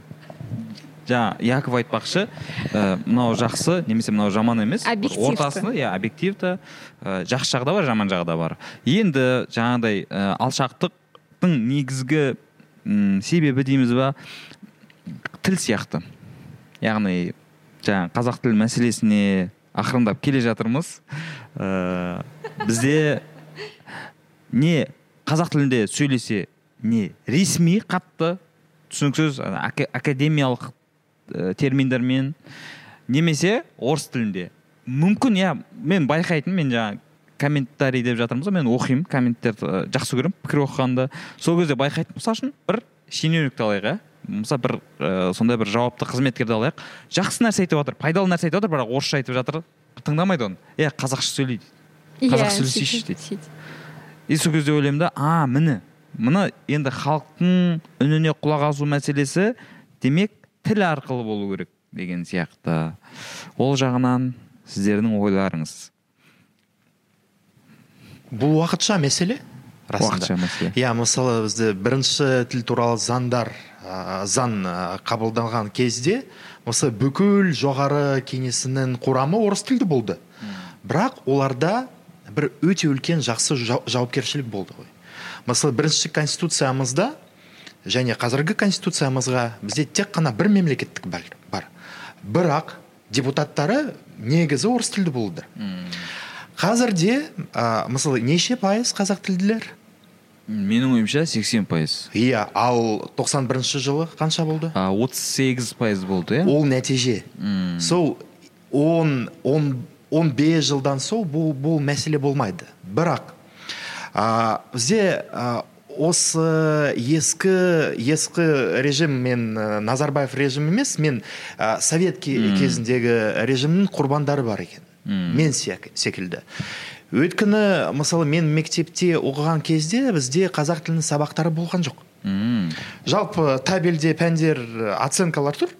Жаңа яков айтпақшы ә, мынау жақсы немесе мынау жаман емес. Объективті. ортасында иә объективті. Ә, жақсы жағы да бар жаман жағы да бар. Енді жаңағыдай ә, алшақтықтың негізгі м, себебі дейміз ба? Тіл сияқты. Яғни жаңа қазақ тіл мәселесіне ақырындап келе жатырмыз. Ә, бізде не қазақ тілінде сөйлесе не ресми қатты түсініксіз академиялық терминдермен немесе орыс тілінде. Мүмкін иә мен байқайтын мен жаңа комментарий деп жатырмыз ғой мен оқимын комменттерді ә, жақсы көремін пікір оқығанды сол кезде байқайтын мысалы үшін бір шенеунікті алайық иә. Мысалы бір ә, сондай бір жауапты қызметкерді алайық. Жақсы нәрсе айтып жатыр пайдалы нәрсе айтып жатыр бірақ орысша айтып жатыр тыңдамайды оны. Иә қазақша сөйлейді. Қазақша сөйлесейші дейді и сол кезде ойлаймын да а міне мына енді халықтың үніне құлақ асу мәселесі демек тіл арқылы болу керек деген сияқты. Ол жағынан сіздердің ойларыңыз. Бұл уақытша мәселе? Уақытша мәселе. Иә мысалы бізде бірінші тіл туралы заңдар ә, заң қабылданған кезде осы бүкіл жоғары кеңесінің құрамы орыс тілді болды. Бірақ оларда бір өте үлкен жақсы жауапкершілік болды ғой. Мысалы бірінші конституциямызда және қазіргі конституциямызға бізде тек қана бір мемлекеттік бар, бірақ депутаттары негізі орыс тілді болды қазірде ә, мысалы неше пайыз қазақ тілділер? Менің ойымша 80 пайыз. Иә ал 91 жылы қанша болды? Отыз сегіз пайыз болды иә? Ол нәтиже. Сол он он он бес жылдан соң бұл, бұл мәселе болмайды. Бірақ ә, бізде ә, осы ескі ескі режим мен ә, назарбаев режим емес мен ә, совет кезіндегі режимнің құрбандары бар екен. Мен секілді. Өйткені мысалы мен мектепте оқыған кезде бізде қазақ тілінің сабақтары болған жоқ. Жалпы табельде пәндер оценкалар тұр.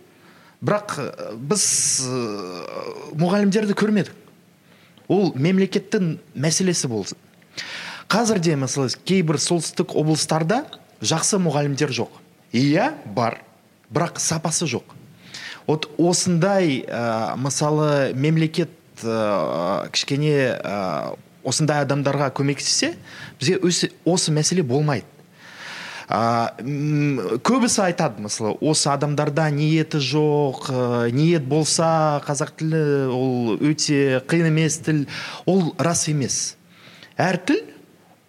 Бірақ біз мұғалімдерді көрмедік. Ол мемлекеттің мәселесі болсын. Қазірде мысалы кейбір солтүстік облыстарда жақсы мұғалімдер жоқ. Иә бар. Бірақ сапасы жоқ. Вот осындай ә, мысалы мемлекет ә, кішкене ә, осындай адамдарға көмектессе бізге осы мәселе болмайды. Ә, көбісі айтады мысалы осы адамдарда ниеті жоқ ә, ниет болса қазақ тілі ол өте қиын емес тіл. Ол рас емес. Әр тіл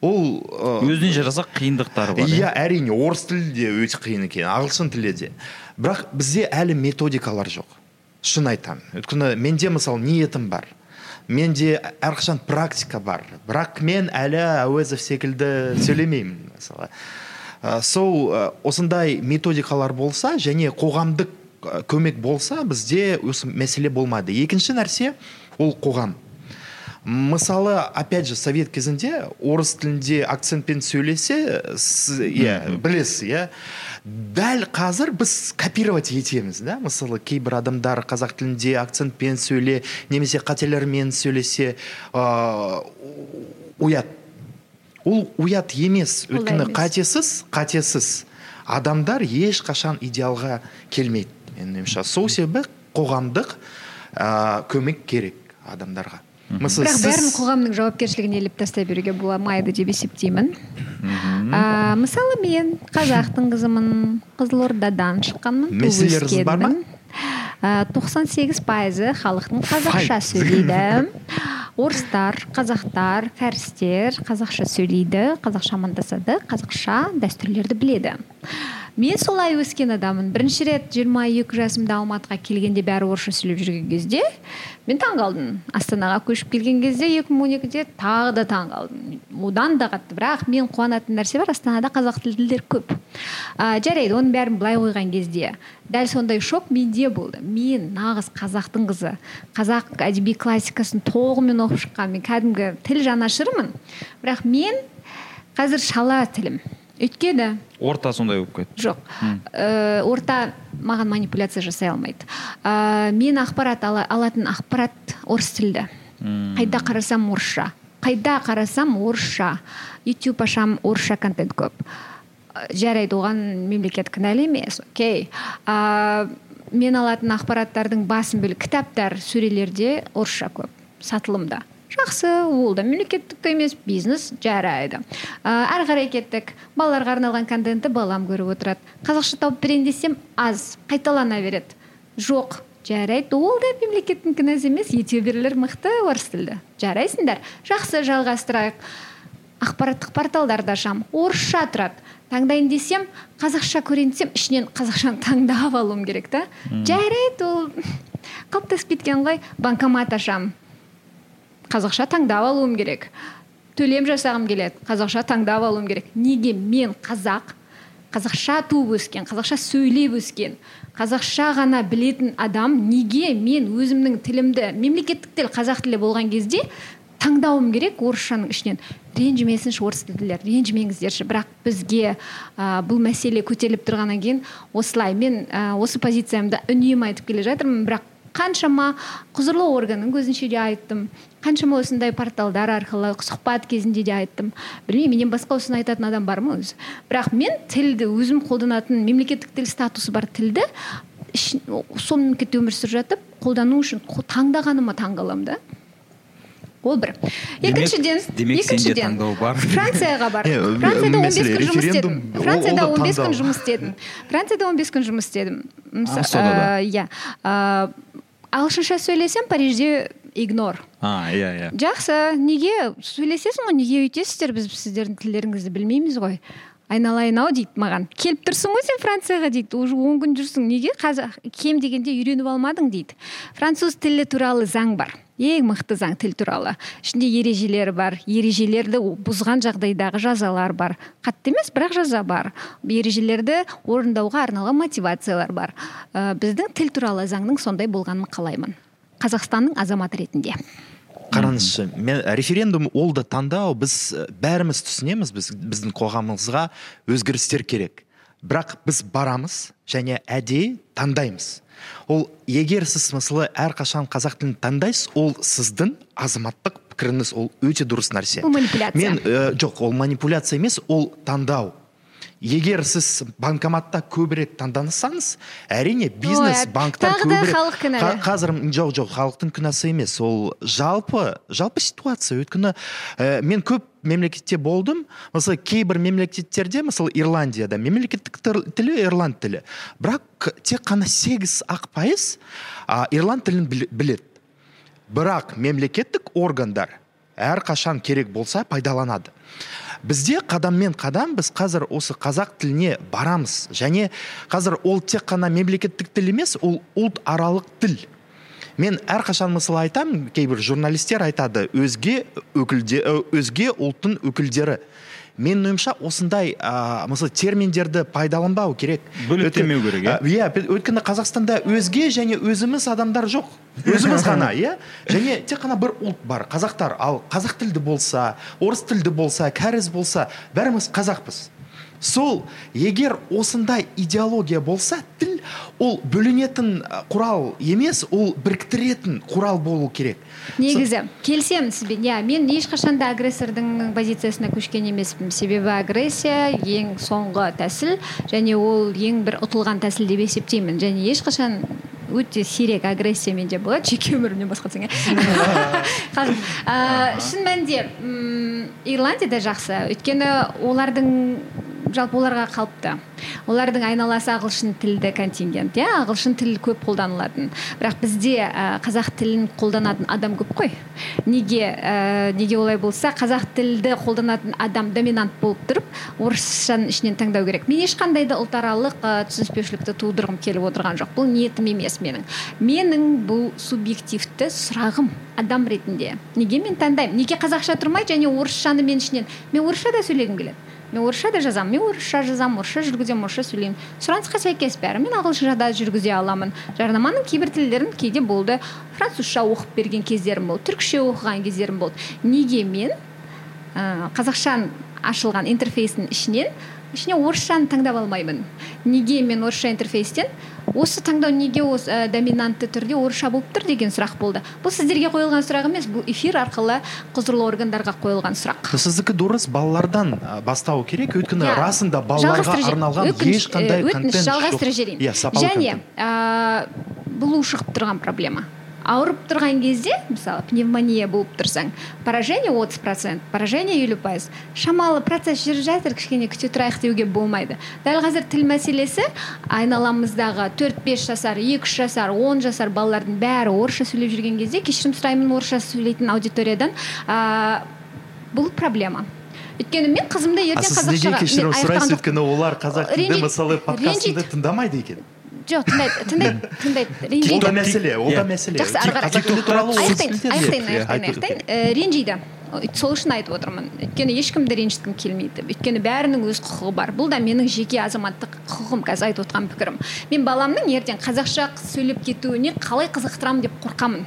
ол өзіне жараса қиындықтары бар иә әрине орыс тілі де өте қиын екен ағылшын тілі де. Бірақ бізде әлі методикалар жоқ. Шын айтамын. Өйткені менде мысалы ниетім бар. Менде әрқашан практика бар. Бірақ мен әлі әуезов секілді сөйлемеймін мысалы. Ә, сол осындай методикалар болса және қоғамдық көмек болса бізде осы мәселе болмайды екінші нәрсе ол қоғам. Мысалы опять же совет кезінде орыс тілінде акцентпен сөйлесе иә білесіз иә. Дәл қазір біз копировать етеміз да? Мысалы кейбір адамдар қазақ тілінде акцентпен сөйле немесе қателермен сөйлесе ә, ұят ол ұят емес өйткені қатесіз қатесіз. Адамдар ешқашан идеалға келмейді. Менің ойымша сол себебі қоғамдық ә, көмек керек адамдарға. Мысалы бірақ бәрін қоғамның жауапкершілігіне іліп тастай беруге болмайды деп есептеймін. Ә, мысалы мен қазақтың қызымын қызылордадан шыққанмын мәселелеріңіз бар ма? тоқсан сегіз пайызы халықтың қазақша сөйлейді. Орыстар қазақтар кәрістер қазақша сөйлейді қазақша амандасады қазақша дәстүрлерді біледі. Мен солай өскен адаммын. Бірінші рет 22 жасымда алматыға келгенде бәрі орысша сөйлеп жүрген кезде мен таң қалдым астанаға көшіп келген кезде 2012-де тағы да таң қалдым одан да қатты. Бірақ мен қуанатын нәрсе бар астанада қазақ тілділер көп. Ә, жарайды оның бәрін былай қойған кезде дәл сондай шок менде болды. Мен нағыз қазақтың қызы. Қазақ әдеби классикасын толығымен оқып шыққан мен кәдімгі тіл жанашырымын. Бірақ мен қазір шала тілім. Өйткені орта сондай болып кетті. жоқ. Ә, орта маған манипуляция жасай алмайды. Ә, мен ақпарат ала, алатын ақпарат орыс тілді. Қайда қарасам орысша. Қайда қарасам орысша. Ютуб ашамын орысша контент көп. Жарайды оған мемлекет кінәлі емес окей. Ә, мен алатын ақпараттардың басым бөлігі кітаптар сөрелерде орысша көп сатылымда. Жақсы ол да мемлекеттік те емес бизнес жарайды. Ә, әрі қарай кеттік. Балаларға арналған контентті балам көріп отырады. Қазақша тауып берейін десем аз. Қайталана береді. Жоқ. Жарайды ол да мемлекеттің кінәсі емес. Ютуберлер мықты орыс тілді. Жарайсыңдар. Жақсы жалғастырайық. Ақпараттық порталдарды ашамын орысша тұрады. Таңдайын десем қазақша көрейін десем ішінен қазақшаны таңдап алуым керек та. Жарайды ол. Қалыптасып кеткен ғой. Банкомат ашамын қазақша таңдап алуым керек. Төлем жасағым келеді. Қазақша таңдап алуым керек. Неге мен қазақ қазақша туып өскен қазақша сөйлеп өскен қазақша ғана білетін адам неге мен өзімнің тілімді мемлекеттік тіл қазақ тілі болған кезде таңдауым керек орысшаның ішінен. Ренжімесінші орыс тілділер ренжімеңіздерші. Бірақ бізге ә, бұл мәселе көтеріліп тұрғаннан кейін осылай мен ә, осы позициямды үнемі айтып келе жатырмын. Бірақ қаншама құзырлы органның көзінше де айттым. Қаншама осындай порталдар арқылы сұхбат кезінде де айттым. Білмеймін менен басқа осыны айтатын адам бар ма өзі? Бірақ мен тілді өзім қолданатын мемлекеттік тіл статусы бар тілді сол мемлекетте өмір сүріп жатып қолдану үшін таңдағаныма таңғаламын да. Ол бір. Екіншіден екіншіден бар. Францияға бар. Францияда он бес күн жұмыс істедім. францияда он бес күн жұмыс істедім. Францияда он бес күн жұмыс істедім. Иә. Ағылшынша сөйлесем парижде игнор. А иә иә. Жақсы неге? Сөйлесесің ғой неге өйтесіздер біз сіздердің тілдеріңізді білмейміз ғой. Айналайын ау дейді маған. Келіп тұрсың ғой сен францияға дейді уже он күн жүрсің. Неге? Қазақ кем дегенде үйреніп алмадың дейді. Француз тілі туралы заң бар. Ең мықты заң тіл туралы. Ішінде ережелері бар ережелерді бұзған жағдайдағы жазалар бар. Қатты емес бірақ жаза бар. Ережелерді орындауға арналған мотивациялар бар. Ә, біздің тіл туралы заңның сондай болғанын қалаймын. Қазақстанның азаматы ретінде. Қараңызшы мен референдум ол да таңдау. Біз бәріміз түсінеміз біз біздің қоғамымызға өзгерістер керек. Бірақ біз барамыз және әдейі таңдаймыз. Ол егер сіз мысалы әрқашан қазақ тілін таңдайсыз ол сіздің азаматтық пікіріңіз ол өте дұрыс нәрсе. Ол манипуляция. Мен ә, жоқ ол манипуляция емес ол таңдау. Егер сіз банкоматта көбірек таңдансаңыз әрине бизнес банктар көбірек. халық кінәлі. Қазір жоқ жоқ халықтың күнәсі емес ол жалпы жалпы ситуация. Өйткені ә, мен көп мемлекетте болдым. Мысалы кейбір мемлекеттерде мысалы ирландияда мемлекеттік тілі ирланд тілі. Бірақ тек қана сегіз ақ пайыз ирланд тілін біледі. Бірақ мемлекеттік органдар әрқашан керек болса пайдаланады. Бізде қадаммен қадам біз қазір осы қазақ тіліне барамыз. Және қазір ол тек қана мемлекеттік тіл емес ол ұлт аралық тіл. Мен әрқашан мысалы айтамын кейбір журналистер айтады өзге өкілде өзге ұлттың өкілдері менің ойымша осындай ә, мысалы терминдерді пайдаланбау керек. Бөлектемеу керек иә? Иә өйткені қазақстанда өзге және өзіміз адамдар жоқ. Өзіміз ғана иә? Және тек қана бір ұлт бар қазақтар. Ал қазақ тілді болса орыс тілді болса кәріс болса бәріміз қазақпыз. Сол егер осындай идеология болса тіл ол бөлінетін құрал емес ол біріктіретін құрал болу керек. Негізі келісемін сізбен иә мен ешқашан да агрессордың позициясына көшкен емеспін. Себебі агрессия ең соңғы тәсіл және ол ең бір ұтылған тәсіл деп есептеймін. Және ешқашан өте сирек агрессиямен де болады. Жеке өмірімнен басқарсаң иә. Шын мәнінде ирландияда жақсы. Өйткені олардың жалпы оларға қалыпты. Олардың айналасы ағылшын тілді контингент иә ағылшын тілі көп қолданылатын. Бірақ бізде ә, қазақ тілін қолданатын адам көп қой. Неге ә, неге олай болса қазақ тілді қолданатын адам доминант болып тұрып орысшаның ішінен таңдау керек. Мен ешқандай да ұлтаралық ә, түсініспеушілікті тудырғым келіп отырған жоқ. Бұл ниетім емес менің. Менің бұл субъективті сұрағым адам ретінде. Неге мен таңдаймын? Неге қазақша тұрмайды және орысшаны мен ішінен? Мен орысша да сөйлегім келеді. Мен орысша да жазамын мен орысша жазамын орысша жүргіземін орысша сөйлеймін сұранысқа сәйкес бәрі мен ағылшынша да жүргізе аламын. Жарнаманың кейбір тілдерін кейде болды. Французша оқып берген кездерім болды түркше оқыған кездерім болды. Неге мен ә, қазақша ашылған интерфейстің ішінен ішіне орысшаны таңдап алмаймын. Неге мен орысша интерфейстен осы таңдау неге осы ә, доминантты түрде орысша болып тұр деген сұрақ болды. Бұл сіздерге қойылған сұрақ емес бұл эфир арқылы құзырлы органдарға қойылған сұрақ. Сіздікі дұрыс балалардан бастау керек. Өйткені yeah. расында балаларға арналған ешқандай өтініш жалғастыра жіберейін. Иә және ә, бұл ушығып тұрған проблема. Ауырып тұрған кезде мысалы пневмония болып тұрсаң поражение отыз процент поражение елу пайыз. Шамалы процесс жүріп жатыр кішкене күте тұрайық деуге болмайды. Дәл қазір тіл мәселесі айналамыздағы төрт бес жасар екі үш жасар он жасар балалардың бәрі орысша сөйлеп жүрген кезде кешірім сұраймын орысша сөйлейтін аудиториядан ә, бұл проблема. Өйткені мен қызымды ертең сіз неге қазақшаға кешірім сұрайсыз өйткені олар қазақ тілді мысалы подкастымды тыңдамайды екен? Жоқ тыңдайды тыңдайды тыңдайды. Ол да ренжиді мәселе ол да Иә. мәселе. Жақсы ары қарай аяқтайын аяқтайын аяқтайын ренжиді. Сол үшін айтып отырмын. Өйткені ешкімді ренжіткім келмейді. Өйткені бәрінің өз құқығы бар. Бұл да менің жеке азаматтық құқығым. Қазір айтып отырған пікірім. Мен баламның ертең қазақша сөйлеп кетуіне қалай қызықтырамын деп қорқамын.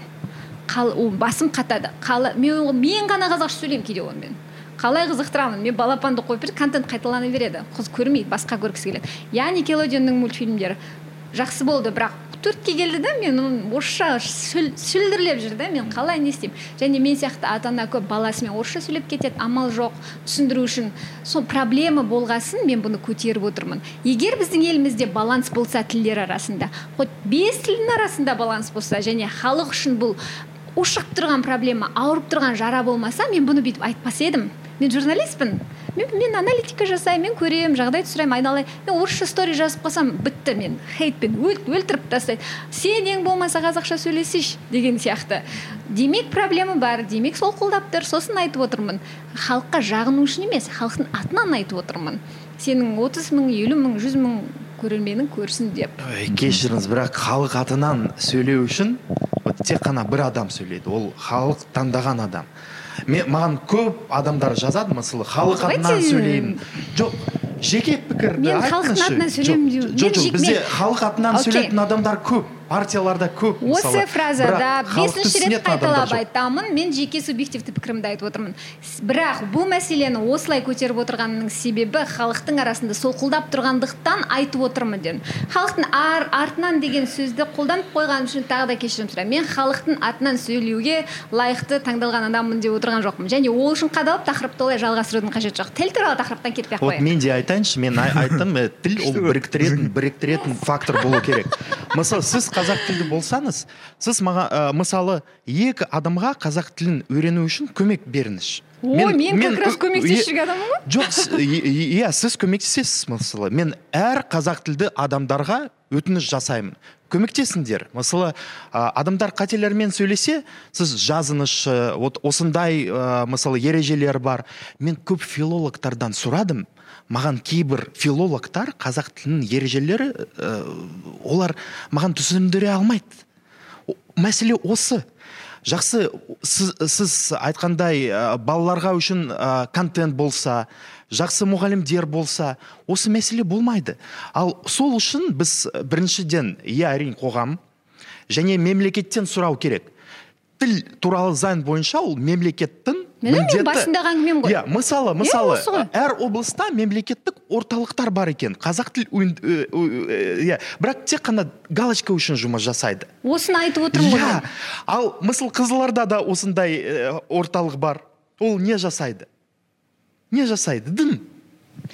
Қал, ол басым қатады. Мен, мен ғана қазақша сөйлеймін кейде онымен қалай қызықтырамын? Мен балапанды қойып береді контент қайталана береді. Қыз көрмейді басқа көргісі келеді. Я никелодионның мультфильмдері. Жақсы болды. Бірақ төртке келді да мен орысша шүлдірлеп жүр да мен қалай не істеймін. Және мен сияқты ата ана көп баласымен орысша сөйлеп кетеді. Амал жоқ. Түсіндіру үшін сол проблема болғасын мен бұны көтеріп отырмын. Егер біздің елімізде баланс болса тілдер арасында хоть бес тілдің арасында баланс болса және халық үшін бұл ушығып тұрған проблема ауырып тұрған жара болмаса мен бұны бүйтіп айтпас едім. Мен журналистпін. Мен, мен аналитика жасаймын мен көремін жағдайды сұраймын айналайын. Мен орысша стори жазып қалсам бітті мен хейтпен өл, өлтіріп тастайды. Сен ең болмаса қазақша сөйлесейші деген сияқты. Демек проблема бар. Демек сол қолдап тұр. Сосын айтып отырмын. Халыққа жағыну үшін емес халықтың атынан айтып отырмын. Сенің отыз мың елу мың жүз мың көрерменің көрсін деп. Кешіріңіз бірақ халық атынан сөйлеу үшін тек қана бір адам сөйлейді. Ол халық таңдаған адам. Мен маған көп адамдар жазады мысалы халық атынан сөйлеймін. Жоқ жеке пікірді Мен халықтың айтыңызшы. атынан сөйлеймін Жоқ, жоқ бізде халық атынан сөйлейтін адамдар көп. Партияларда көп осы фразада бесінші рет қайталап айтамын. Мен жеке субъективті пікірімді айтып отырмын. Бірақ бұл мәселені осылай көтеріп отырғанның себебі халықтың арасында солқылдап тұрғандықтан айтып отырмын дедім. Халықтың ар, артынан деген сөзді қолданып қойғаным үшін тағы да кешірім сұраймын. Мен халықтың атынан сөйлеуге лайықты таңдалған адаммын деп отырған жоқпын. Және ол үшін қадалып тақырыпты олай жалғастырудың қажеті жоқ. Тіл туралы тақырыптан кетпей ақ вот қояйын мен де айтайыншы мен ай- айттым э, тіл ол біріктіретін біріктіретін фактор болу керек. Мысалы сіз қазақ тілді болсаңыз сіз маған ә, мысалы екі адамға қазақ тілін үйрену үшін көмек беріңізші. Ой мен, как раз көмектесіп жүрген адаммын ғой. жоқ иә сіз көмектесесіз мысалы. Мен әр қазақ тілді адамдарға өтініш жасаймын. Көмектесіңдер. Мысалы адамдар қателермен сөйлесе сіз жазыңызшы вот осындай ә, мысалы ережелер бар. Мен көп филологтардан сұрадым. Маған кейбір филологтар қазақ тілінің ережелері ә, олар маған түсіндіре алмайды. Мәселе осы. Жақсы сіз, сіз айтқандай ә, балаларға үшін ә, контент болса жақсы мұғалімдер болса осы мәселе болмайды. Ал сол үшін біз біріншіден иә әрине қоғам және мемлекеттен сұрау керек. Тіл туралы заң бойынша ол мемлекеттің міне мен басындағы әңгімем ғой. Иә мысалы мысалы әр облыста мемлекеттік орталықтар бар екен. Қазақ тіл ö- ö- ö- иә. Бірақ тек қана галочка үшін жұмыс жасайды. Осыны айтып отырмын ғой иә. ал мысалы қызылордада да осындай э, орталық бар. Ол не жасайды? Не жасайды дым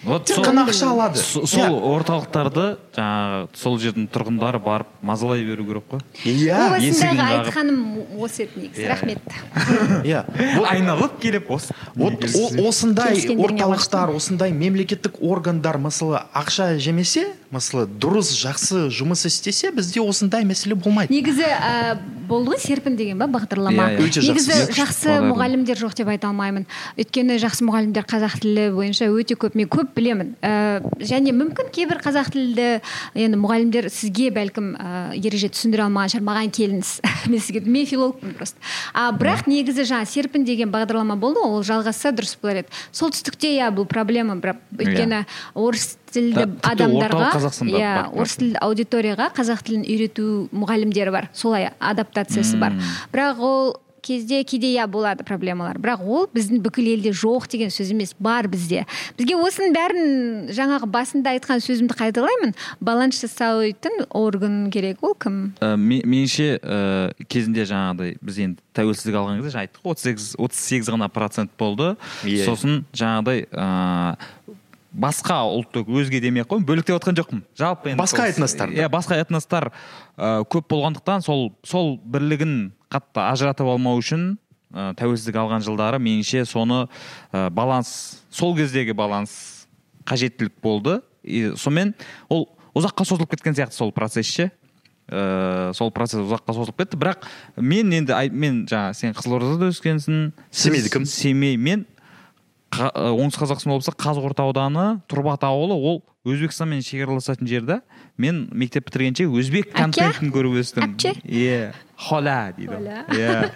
вот тек қана ақша алады. Сол орталықтарды жаңағы сол жердің тұрғындары барып мазалай беру керек қой. Иә. О есігін басындағы қағып. айтқаным осы еді негізі. Иә. рахмет. Иә. Айналып келіп осы вот о- осындай орталықтар осындай мемлекеттік органдар мысалы ақша жемесе мысалы дұрыс жақсы жұмыс істесе бізде осындай мәселе болмайды. Негізі ә, болды ғой серпін деген ба бағдарлама? Иә, иә. Өте жақсы. негізі жақсы мұғалімдер жоқ деп айта алмаймын. Өйткені жақсы мұғалімдер қазақ тілі бойынша өте көп. Мен көп білемін. Ә, және мүмкін кейбір қазақ тілді енді мұғалімдер сізге бәлкім ә, ереже түсіндіре алмаған шығар маған келіңіз. Мен сізге мен филологпын просто. А бірақ негізі жаңа серпін деген бағдарлама болды ғой, ол жалғасса дұрыс болар еді. Солтүстікте иә бұл проблема бірақ өйткені орыс тілді адамдарға иә орыс тілді аудиторияға қазақ тілін үйрету мұғалімдері бар. Солай адаптациясы бар. Бірақ ол кезде кейде иә болады проблемалар. Бірақ ол біздің бүкіл елде жоқ деген сөз емес бар бізде. Бізге осының бәрін жаңағы басында айтқан сөзімді қайталаймын. Баланс жасайтын орган керек ол кім? Ә, ме- меніңше ә, кезінде жаңағыдай біз енді тәуелсіздік алған кезде жаңа айттық қой отыз сегіз отыз сегіз ғана процент болды. Иә. сосын жаңағыдай ә, басқа ұлттық өзге демей ақ қояйын бөліктеп отқан жоқпын. Жалпы енді Басқа этностар. иә басқа этностар ә, көп болғандықтан сол сол бірлігін қатты ажыратып алмау үшін ә, тәуелсіздік алған жылдары меніңше соны ә, баланс сол кездегі баланс қажеттілік болды. И сонымен ол ұзаққа созылып кеткен сияқты сол процесс ше. Ыыы сол процесс ұзаққа созылып кетті. Бірақ мен енді ай- мен жаңа сен қызылордада өскенсің. Семейдікімін. семей мен оңтүстік қазақстан облысы қазығұрт ауданы тұрбат ауылы ол өзбекстанмен шекараласатын жер да мен мектеп бітіргенше өзбек контентін көріп өстім. Иә холя дейді иә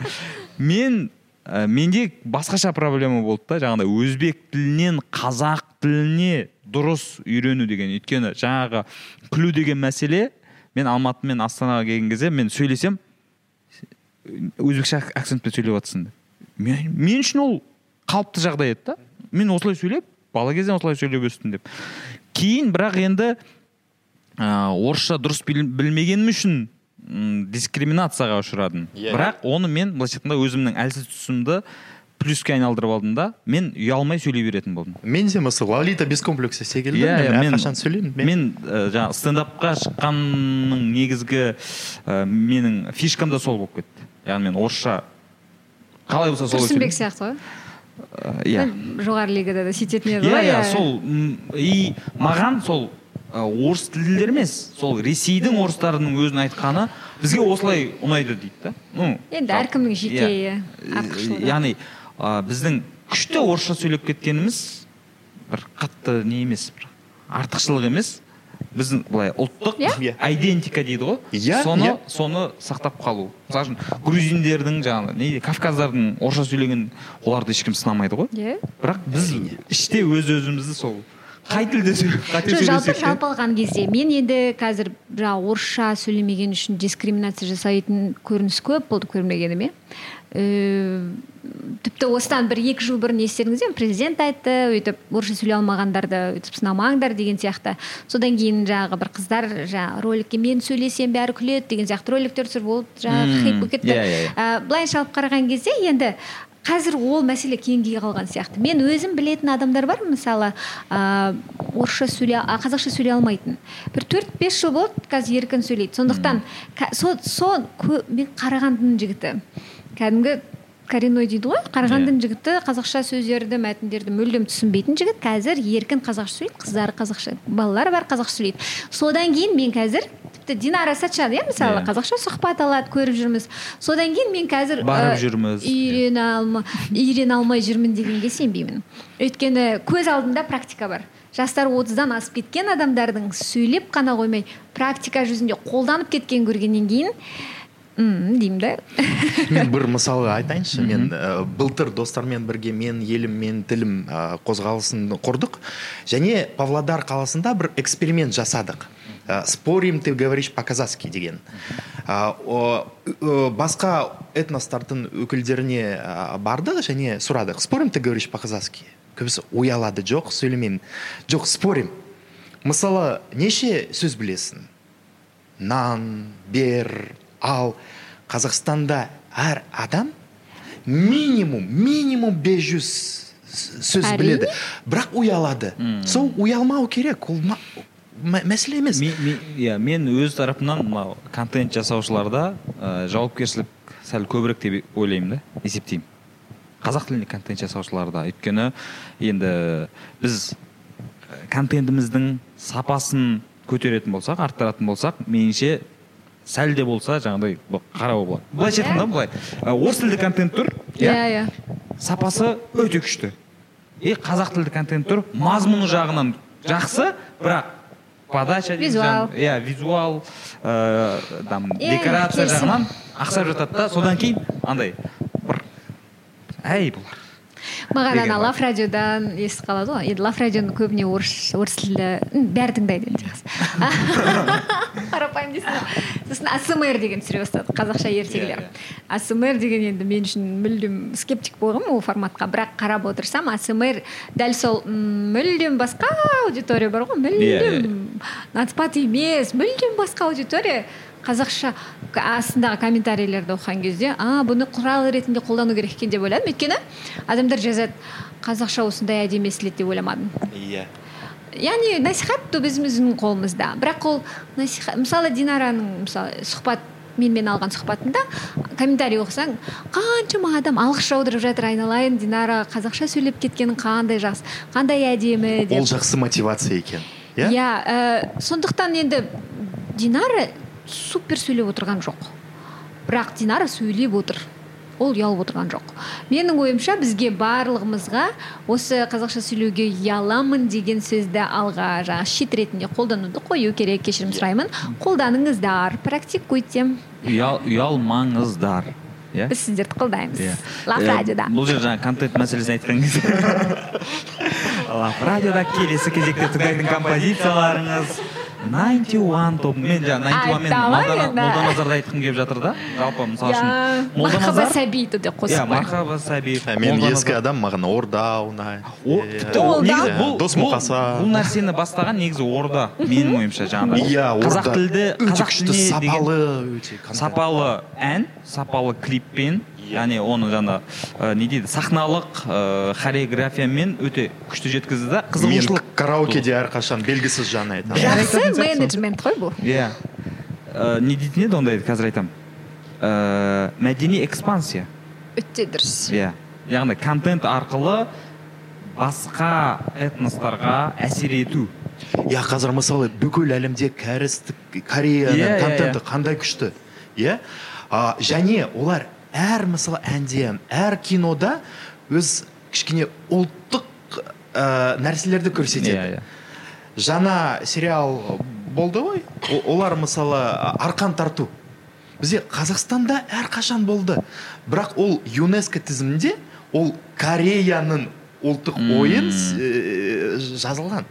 мен ә, менде басқаша проблема болды да жаңағыдай өзбек тілінен қазақ тіліне дұрыс үйрену деген. Өйткені жаңағы күлу деген мәселе мен алматы мен астанаға келген кезде мен сөйлесем өзбекше ак- акцентпен сөйлеп жатрсың мен, мен үшін ол қалыпты жағдай еді да. Мен осылай сөйлеп бала кезден осылай сөйлеп өстім деп. Кейін бірақ енді ә, орысша дұрыс біл- білмегенім үшін м, дискриминацияға ұшырадым. Иә. бірақ оны мен былайша айтқанда өзімнің әлсіз тұсымды плюске айналдырып алдым да мен ұялмай сөйлей беретін болдым. Мен де мысалы лолита без комплекса секілді Иә, иә, мен мен- әрқашан сөйлеймін. Мен ә, жаңағы стендапқа шыққанның негізгі ә, менің фишкам да сол болып кетті. Яғни мен орысша қалай болса солай тұрсынбек сөйлеймін сияқты ғой. Иә жоғары лигада да сөйтетін еді ғой иә сол и маған сол ә, орыс тілділер емес сол ресейдің орыстарының өзін айтқаны бізге осылай ұнайды дейді да. Ну енді әркімнің жеке иә. артықшылығы. яғни біздің күшті орысша сөйлеп кеткеніміз бір қатты не емес бір артықшылық емес. Біздің былай ұлттық Иә. айдентика дейді ғой. Иә, соны иә. соны сақтап қалу. Мысалы үшін грузиндердің жаңағы не кавказдардың орысша сөйлеген оларды ешкім сынамайды ғой. Иә. Бірақ біз іште өз өзімізді сол қай тілде жалпы жалпы алған кезде мен енді қазір жаңағы орысша сөйлемеген үшін дискриминация жасайтын көрініс көп болды көрмегеніме. Тіпті осыдан бір екі жыл бұрын естеріңізде президент айтты өйтіп орысша сөйлей алмағандарды өйтіп сынамаңдар деген сияқты. Содан кейін жаңағы бір қыздар жаңағы роликке мен сөйлесем бәрі күледі деген сияқты роликтер түсіріп ол жаңағы хит болып кетті. иә, иә, иә. Ә, былайша алып қараған кезде енді қазір ол мәселе кейінге қалған сияқты. Мен өзім білетін адамдар бар мысалы ә, орысша сөйлей қазақша сөйлей алмайтын. Бір төрт бес жыл болды қазір еркін сөйлейді. Сондықтан со, со мен қарағандының жігіті. Кәдімгі коренной дейді ғой қарағандының жігіті қазақша сөздерді мәтіндерді мүлдем түсінбейтін жігіт. Қазір еркін қазақша сөйлейді қыздары қазақша балалары бар қазақша сөйлейді. Содан кейін мен қазір тіпті динара сәтжан иә мысалы Иә. қазақша сұхбат алады көріп жүрміз. Содан кейін мен қазір Барып ә, жүрміз. үйрене алма үйрене алмай жүрмін дегенге сенбеймін. Өйткені көз алдында практика бар. Жастар отыздан асып кеткен адамдардың сөйлеп қана қоймай практика жүзінде қолданып кеткенін көргеннен кейін деймін да мен бір мысал айтайыншы. Мен ә, былтыр достармен бірге мен елім мен тілім ә, қозғалысын құрдық. Және павлодар қаласында бір эксперимент жасадық. Ә, спорим ты говоришь по казахски деген. Ә, о, басқа этностардың өкілдеріне ә, бардық және сұрадық. Спорим ты говоришь по казахски көбісі ұялады жоқ сөйлемеймін. Жоқ спорим. Мысалы неше сөз білесің? Нан бер ал қазақстанда әр адам минимум минимум 500 с- сөз Әрине. біледі. Бірақ ұялады сол ұялмау керек. Ол мәселе емес. Мен- мен- иә мен өз тарапымнан мынау контент жасаушыларда ә, жауапкершілік сәл көбірек деп ойлаймын да есептеймін. Қазақ тілінде контент жасаушыларда өйткені енді біз контентіміздің сапасын көтеретін болсақ арттыратын болсақ меніңше сәл де болса жаңағыдай қарауға болады. Былайша айтқанда былай. Орыс тілді контент тұр иә? Иә сапасы өте күшті. И қазақ тілді контент тұр мазмұны жағынан жақсы бірақ подача Визуал. иә визуал ыыы там Иә, декорация жағынан ақсап жатады да содан кейін андай бір әй бұлар. Маған ана лав радиодан естіп қалады ғой. Енді лав радионы көбіне орыс орыс тілді бәрі тыңдайды енді жақсы. Қарапайым дейсің ғой. сосын асмр деген түсіре бастады қазақша ертегілер Иә, асмр деген енді мен үшін мүлдем скептик болғанмын ол форматқа. Бірақ қарап отырсам асмр дәл сол мүлдем басқа аудитория бар ғой. Иә, мүлдем нацпат емес мүлдем басқа аудитория. Қазақша астындағы комментарийлерді оқыған кезде а бұны құрал ретінде қолдану керек екен деп ойладым. Өйткені адамдар жазады қазақша осындай әдемі естіледі деп ойламадым. Иә. Яғни насихат то өзіміздің қолымызда. Бірақ ол насихат мысалы динараның мысалы сұхбат менімен алған сұхбатында комментарий оқысаң қаншама адам алғыс жаудырып жатыр айналайын динара қазақша сөйлеп кеткені қандай жақсы қандай әдемі деп. Ол жақсы мотивация екен. Иә? Иә ә, сондықтан енді динара супер сөйлеп отырған жоқ. Бірақ динара сөйлеп отыр. Ол ұялып отырған жоқ. Менің ойымша бізге барлығымызға осы қазақша сөйлеуге ұяламын деген сөзді алға жаңағы щит ретінде қолдануды қою керек кешірім сұраймын. Қолданыңыздар практикуйте Ұял, ұялмаңыздар иә? Біз сіздерді қолдаймыз. Иә. лав радиода. бұл жер жаңағы контент мәселесін айтқан кезде лав радиода келесі кезекте тыңдайтын композицияларыңыз. 91 топ. Мен жаңағы 91 мен Айта молдана- ғой енді. молданазарды айтқым келіп жатыр да. Жалпы мысалы иә үшін мархаба сәбиді де иә қосып қой мархаба сәби Ә, мен ескі адам маған орда ұнайды Иә. Дос бұл, мұқасан. бұл нәрсені бастаған негізі орда менің ойымша жаңағыдай иә қазақ тілді өте қазақ сапалы сапалы ән сапалы клиппен яғни оны жаңа ә, не дейді сахналық ә, хореографиямен өте күшті жеткізді да мен қызығушылық караокеде әрқашан белгісіз жан айтамын. Жақсы менеджмент қой бұл. иә. Не дейтін еді ондайды қазір айтамын. Ә, мәдени экспансия. Өте дұрыс. Иә. Яғни контент арқылы басқа этностарға әсер ету. Иә қазір мысалы бүкіл әлемде кәрістік кореяның Иә, иә, контенті иә. қандай күшті? Иә? Және олар әр мысалы әнде әр кинода өз кішкене ұлттық ә, нәрселерді көрсетеді. Иә иә. Жаңа сериал болды ғой. Олар мысалы арқан тарту бізде қазақстанда әрқашан болды. Бірақ ол юнеско тізімінде ол кореяның ұлттық ойын э, жазылған.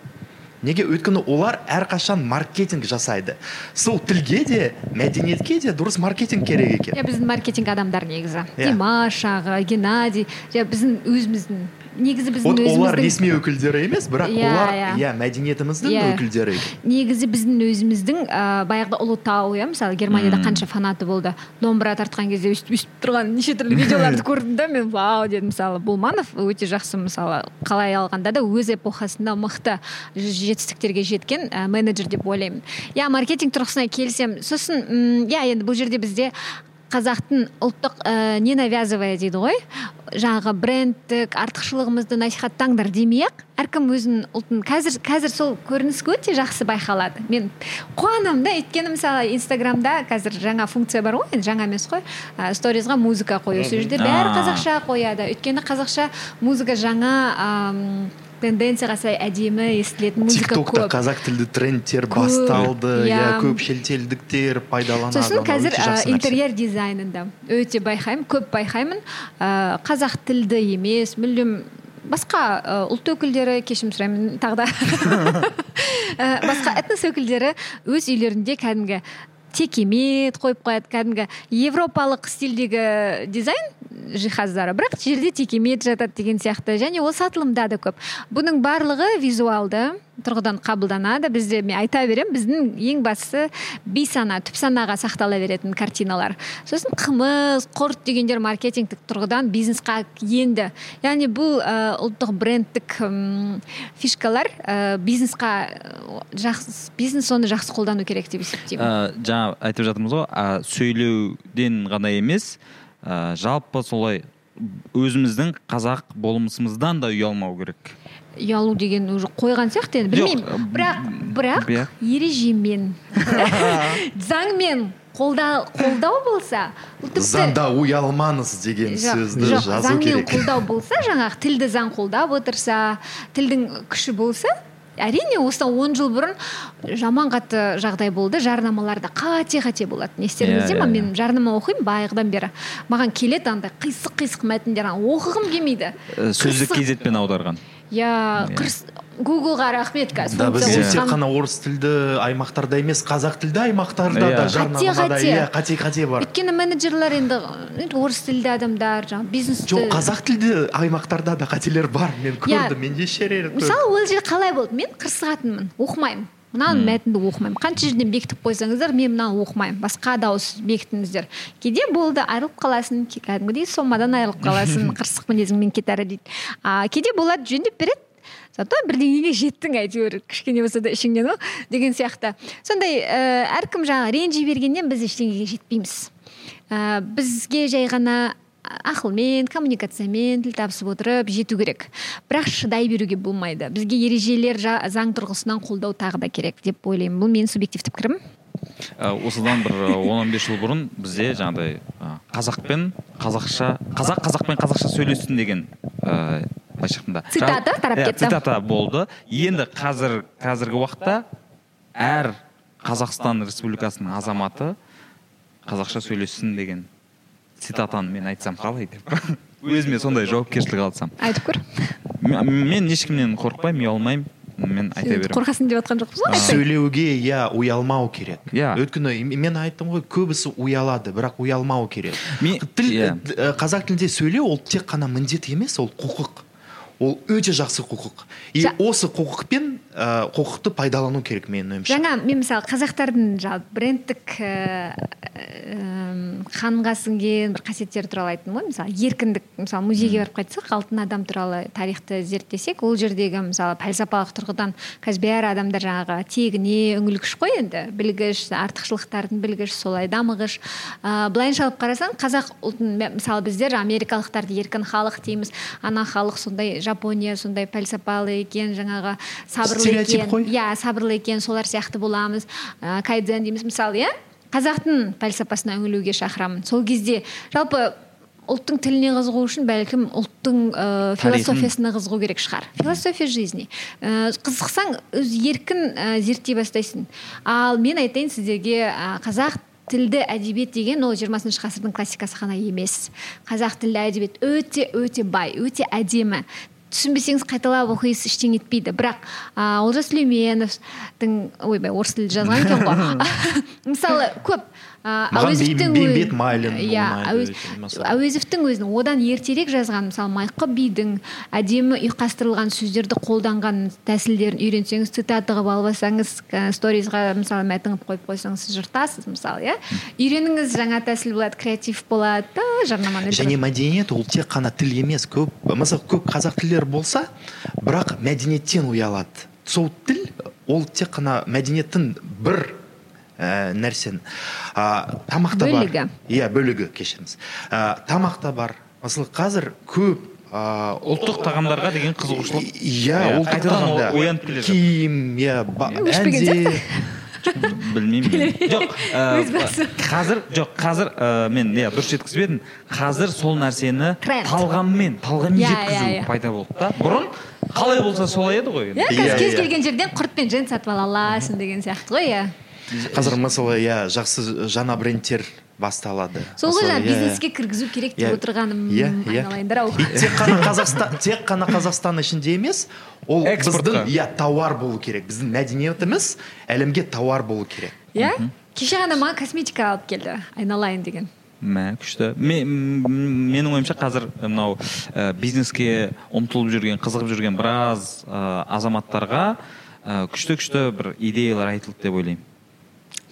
Неге өйткені олар әрқашан маркетинг жасайды. Сол тілге де мәдениетке де дұрыс маркетинг керек екен. Иә біздің маркетинг адамдар негізі. Иә. димаш ағы геннадий иә біздің өзіміздің негізі біздің вот олар өзіміздің ресми өкілдері емес бірақ Иә, олар иә. иә мәдениетіміздің Иә. өкілдері негізі біздің өзіміздің ә, баяғыда ұлытау иә мысалы германияда қанша фанаты болды. Домбыра тартқан кезде өйстіп өйстіп тұрған неше түрлі видеоларды көрдім да мен. Вау дедім мысалы болманов өте жақсы мысалы қалай алғанда да өз эпохасында мықты жетістіктерге жеткен ә, менеджер деп ойлаймын. Иә маркетинг тұрғысынан келісемін. Сосын иә енді бұл жерде бізде қазақтың ұлттық ә, не навязывая дейді ғой? Жаңағы брендтік артықшылығымызды насихаттаңдар демей ақ әркім өзінің ұлтын қазір қазір сол көрініс өте жақсы байқалады. Мен қуанамын да өйткені мысалы инстаграмда қазір жаңа функция бар ғой енді жаңа емес қой. Ә, сторизға музыка қою сол жерде бәрі қазақша қояды. Өйткені қазақша музыка жаңа тенденцияға сай әдемі естілетін музыка тиктокта көп. қазақ тілді трендтер Көп, басталды иә иә. көп шетелдіктер пайдаланады сосын қазір интерьер дизайнында өте байқаймын көп байқаймын. Ә, қазақ тілді емес мүлдем басқа ұлт өкілдері кешірім сұраймын тағы да. Басқа этнос өкілдері өз үйлерінде кәдімгі текемет қойып қояды кәдімгі европалық стильдегі дизайн жиһаздары. Бірақ жерде текемет жатады деген сияқты. Және ол сатылымда да көп. Бұның барлығы визуалды. Тұрғыдан қабылданады. Бізде мен айта беремін біздің ең бастысы бейсана түп санаға сақтала беретін картиналар. Сосын қымыз құрт дегендер маркетингтік тұрғыдан бизнесқа енді. Яғни бұл ұлттық брендтік фишкалар бизнесқа жақсы бизнес оны жақсы қолдану керек деп есептеймін. Ә, жаңа айтып жатырмыз ғой ә, сөйлеуден ғана емес ә, жалпы солай өзіміздің қазақ болмысымыздан да ұялмау керек. Ұялу деген уже қойған сияқты енді білмеймін. Бірақ бірақ иә. ережемен заңмен қолда қолдау болса тіпті- заңда ұялмаңыз деген жоқ, сөзді жоқ, жазу заңмен керек. қолдау болса жаңағы тілді заң қолдап отырса тілдің күші болса әрине осыдан он жыл бұрын жаман қатты жағдай болды жарнамаларда қате қате болады не естеріңізде Иә, ма? иә, мен жарнама оқимын баяғыдан бері. Маған келеді андай қисық қисық мәтіндер оқығым келмейді. Сөздік кезетпен аударған. Иә Иә. қырс гуглға рахмет қазір да бізде Иә. тек қана орыс тілді аймақтарда емес қазақ тілді аймақтарда Иә. да Қате, жарнамада қате. иә қате қате бар өйткені менеджерлер енді орыс тілді адамдар жаңағы бизнесті жоқ қазақ тілді аймақтарда да қателер бар мен Иә. көрдім мен неше рет көрдім. мысалы ол жер қалай болды мен қырсығатынмын оқымаймын мынаның мәтінді оқымаймын. Қанша жерден бекітіп қойсаңыздар мен мынаны оқымаймын. Басқа дауыс бекітіңіздер. Кейде болды айырылып қаласың кәдімгідей сомадан айырылып қаласың қырсық мінезіңмен кет әрі дейді. А кейде болады жөндеп береді. Зато бірдеңеге жеттің әйтеуір. Кішкене болса да ішіңнен ғой деген сияқты. Сондай ә, әркім жаңағы ренжи бергеннен біз ештеңеге жетпейміз. Ә, бізге жай ғана ақылмен коммуникациямен тіл табысып отырып жету керек. Бірақ шыдай беруге болмайды. Бізге ережелер жа- заң тұрғысынан қолдау тағы да керек деп ойлаймын. Бұл менің субъективті пікірім. Ә, осыдан бір он он бес жыл бұрын бізде жаңағыдай ә, қазақ пен қазақша қазақ қазақпен қазақша сөйлессін деген ыыы былайша айтқанда Цитата тарап Иә, кетті. цитата болды. Енді қазір қазіргі уақытта әр қазақстан республикасының азаматы қазақша сөйлессін деген. Цитатаны мен айтсам қалай? Деп өзіме сондай жауапкершілік алсам. Айтып көр. Мен ешкімнен қорықпаймын ұялмаймын мен айта беремін. қорқасың деп жатқан жоқпыз ғой сөйлеуге иә ұялмау керек. Иә. өйткені мен айттым ғой көбісі ұялады бірақ ұялмау керек. Мен- тіл иә. қазақ тілінде сөйлеу ол тек қана міндет емес ол құқық. Ол өте жақсы құқық. И осы құқықпен ә, құқықты пайдалану керек менің ойымша. Жаңа мен мысалы қазақтардың жалпы брендтік ііі қанға сіңген бір қасиеттері туралы айттым ғой. Мысалы еркіндік мысалы музейге барып қайтсақ алтын адам туралы тарихты зерттесек ол жердегі мысалы пәлсапалық тұрғыдан қазір бәрі адамдар жаңағы тегіне үңілгіш қой енді? Білгіш артықшылықтарын білгіш солай дамығыш. Ыыы былайынша алып қарасаң қазақ ұлтын мысалы біздер америкалықтарды еркін халық дейміз. Ана халық сондай жапония сондай пәлсапалы екен жаңағы сабырлы Стереотип қой. иә сабырлы екен солар сияқты боламыз. Ә, кайдзен дейміз. Мысалы иә қазақтың пәлсапасына үңілуге шақырамын. Сол кезде жалпы ұлттың тіліне қызығу үшін бәлкім ұлттың ә, философиясына қызығу керек шығар. Философия жизни. Ә, қызықсаң өзі еркін ә, зерттей бастайсың. Ал мен айтайын сіздерге ә, қазақ тілді әдебиет деген ол жиырмасыншы ғасырдың классикасы ғана емес. Қазақ тілді әдебиет өте өте бай өте әдемі. Түсінбесеңіз қайталап оқисыз ештеңе етпейді. Бірақ ә, олжас сүлейменовтың ойбай орыс тілді жазған екен ғой. Мысалы көп Маған әуезовтің Бей- өз- бейімбет майлин иә әуезовтің өзінің одан ертерек жазған мысалы майқы бидің әдемі ұйқастырылған сөздерді қолданған тәсілдерін үйренсеңіз цитата қылып алып алсаңыз сторизға мысалы мәтін қылып қойып қойсаңыз сіз жыртасыз мысалы иә? Үйреніңіз жаңа тәсіл болады креатив болады да жарнаманы және мәдениет ол тек қана тіл емес көп мысалы көп қазақ тілдері болса бірақ мәдениеттен ұялады. Сол тіл ол тек қана мәдениеттің бір ә, нәрсен? Ә, тамақта Бөлігі. бар. Иә бөлігі кешіріңіз. Ә, тамақта бар. Мысалы қазір көп ә, ұлттық тағамдарға деген қызығушылық. Иә Иә, ұлттық қайтадан ол тағамда. оянып келе жатыр. киім иә әнде. білмеймін. Жоқ қазір жоқ қазір мен иә дұрыс жеткізбедің қазір сол нәрсені талғаммен талғаммен Иә, жеткізу иә, пайда болды да. Бұрын қалай болса солай еді ғой енді. иә қазір кез келген жерден құрт пен жент сатып ала аласың деген сияқты ғой иә. Қазір мысалы иә жақсы жаңа брендтер басталады. Сол ғой жаңағы иә. бизнеске кіргізу керек деп Иә. отырғаным Иә, иә. айналайындар ау. Тек қана қазақстан тек қана қазақстан ішінде емес ол біздің иә тауар болу керек. Біздің мәдениетіміз әлемге тауар болу керек. Иә? Кеше ғана маған косметика алып келді айналайын деген. Мә күшті. Менің ойымша қазір мынау ә, бизнеске ұмтылып жүрген қызығып жүрген біраз ә, азаматтарға ә, күшті күшті бір идеялар айтылды деп ойлаймын.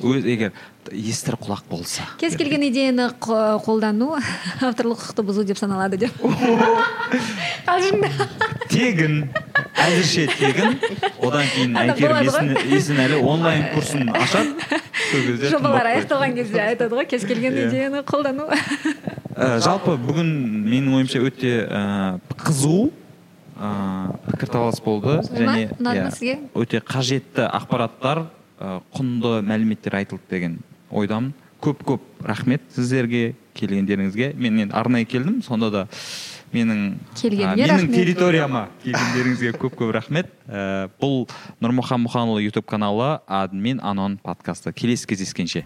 Өз егер естір құлақ болса. Кез келген идеяны қо- қолдану авторлық құқықты бұзу деп саналады деп. Қалжыңда тегін әзірше тегін. Одан кейін әйгерім есенәлі онлайн курсын ашады. Сол кезде жобалар аяқталған кезде айтады ғой кез келген Иә. идеяны қолдану. Ә, жалпы бүгін менің ойымша өте ә, қызу ә, пікірталас болды. Және Ұнады ма иә, сізге? өте қажетті ақпараттар құнды мәліметтер айтылды деген ойдамын. Көп көп рахмет сіздерге келгендеріңізге. Мен енді арнайы келдім. Сонда да менің менің рахмет. территорияма келгендеріңізге көп көп рахмет. Ә, бұл нұрмұхан мұханұлы ютуб каналы админ анон подкасты. Келесі кездескенше.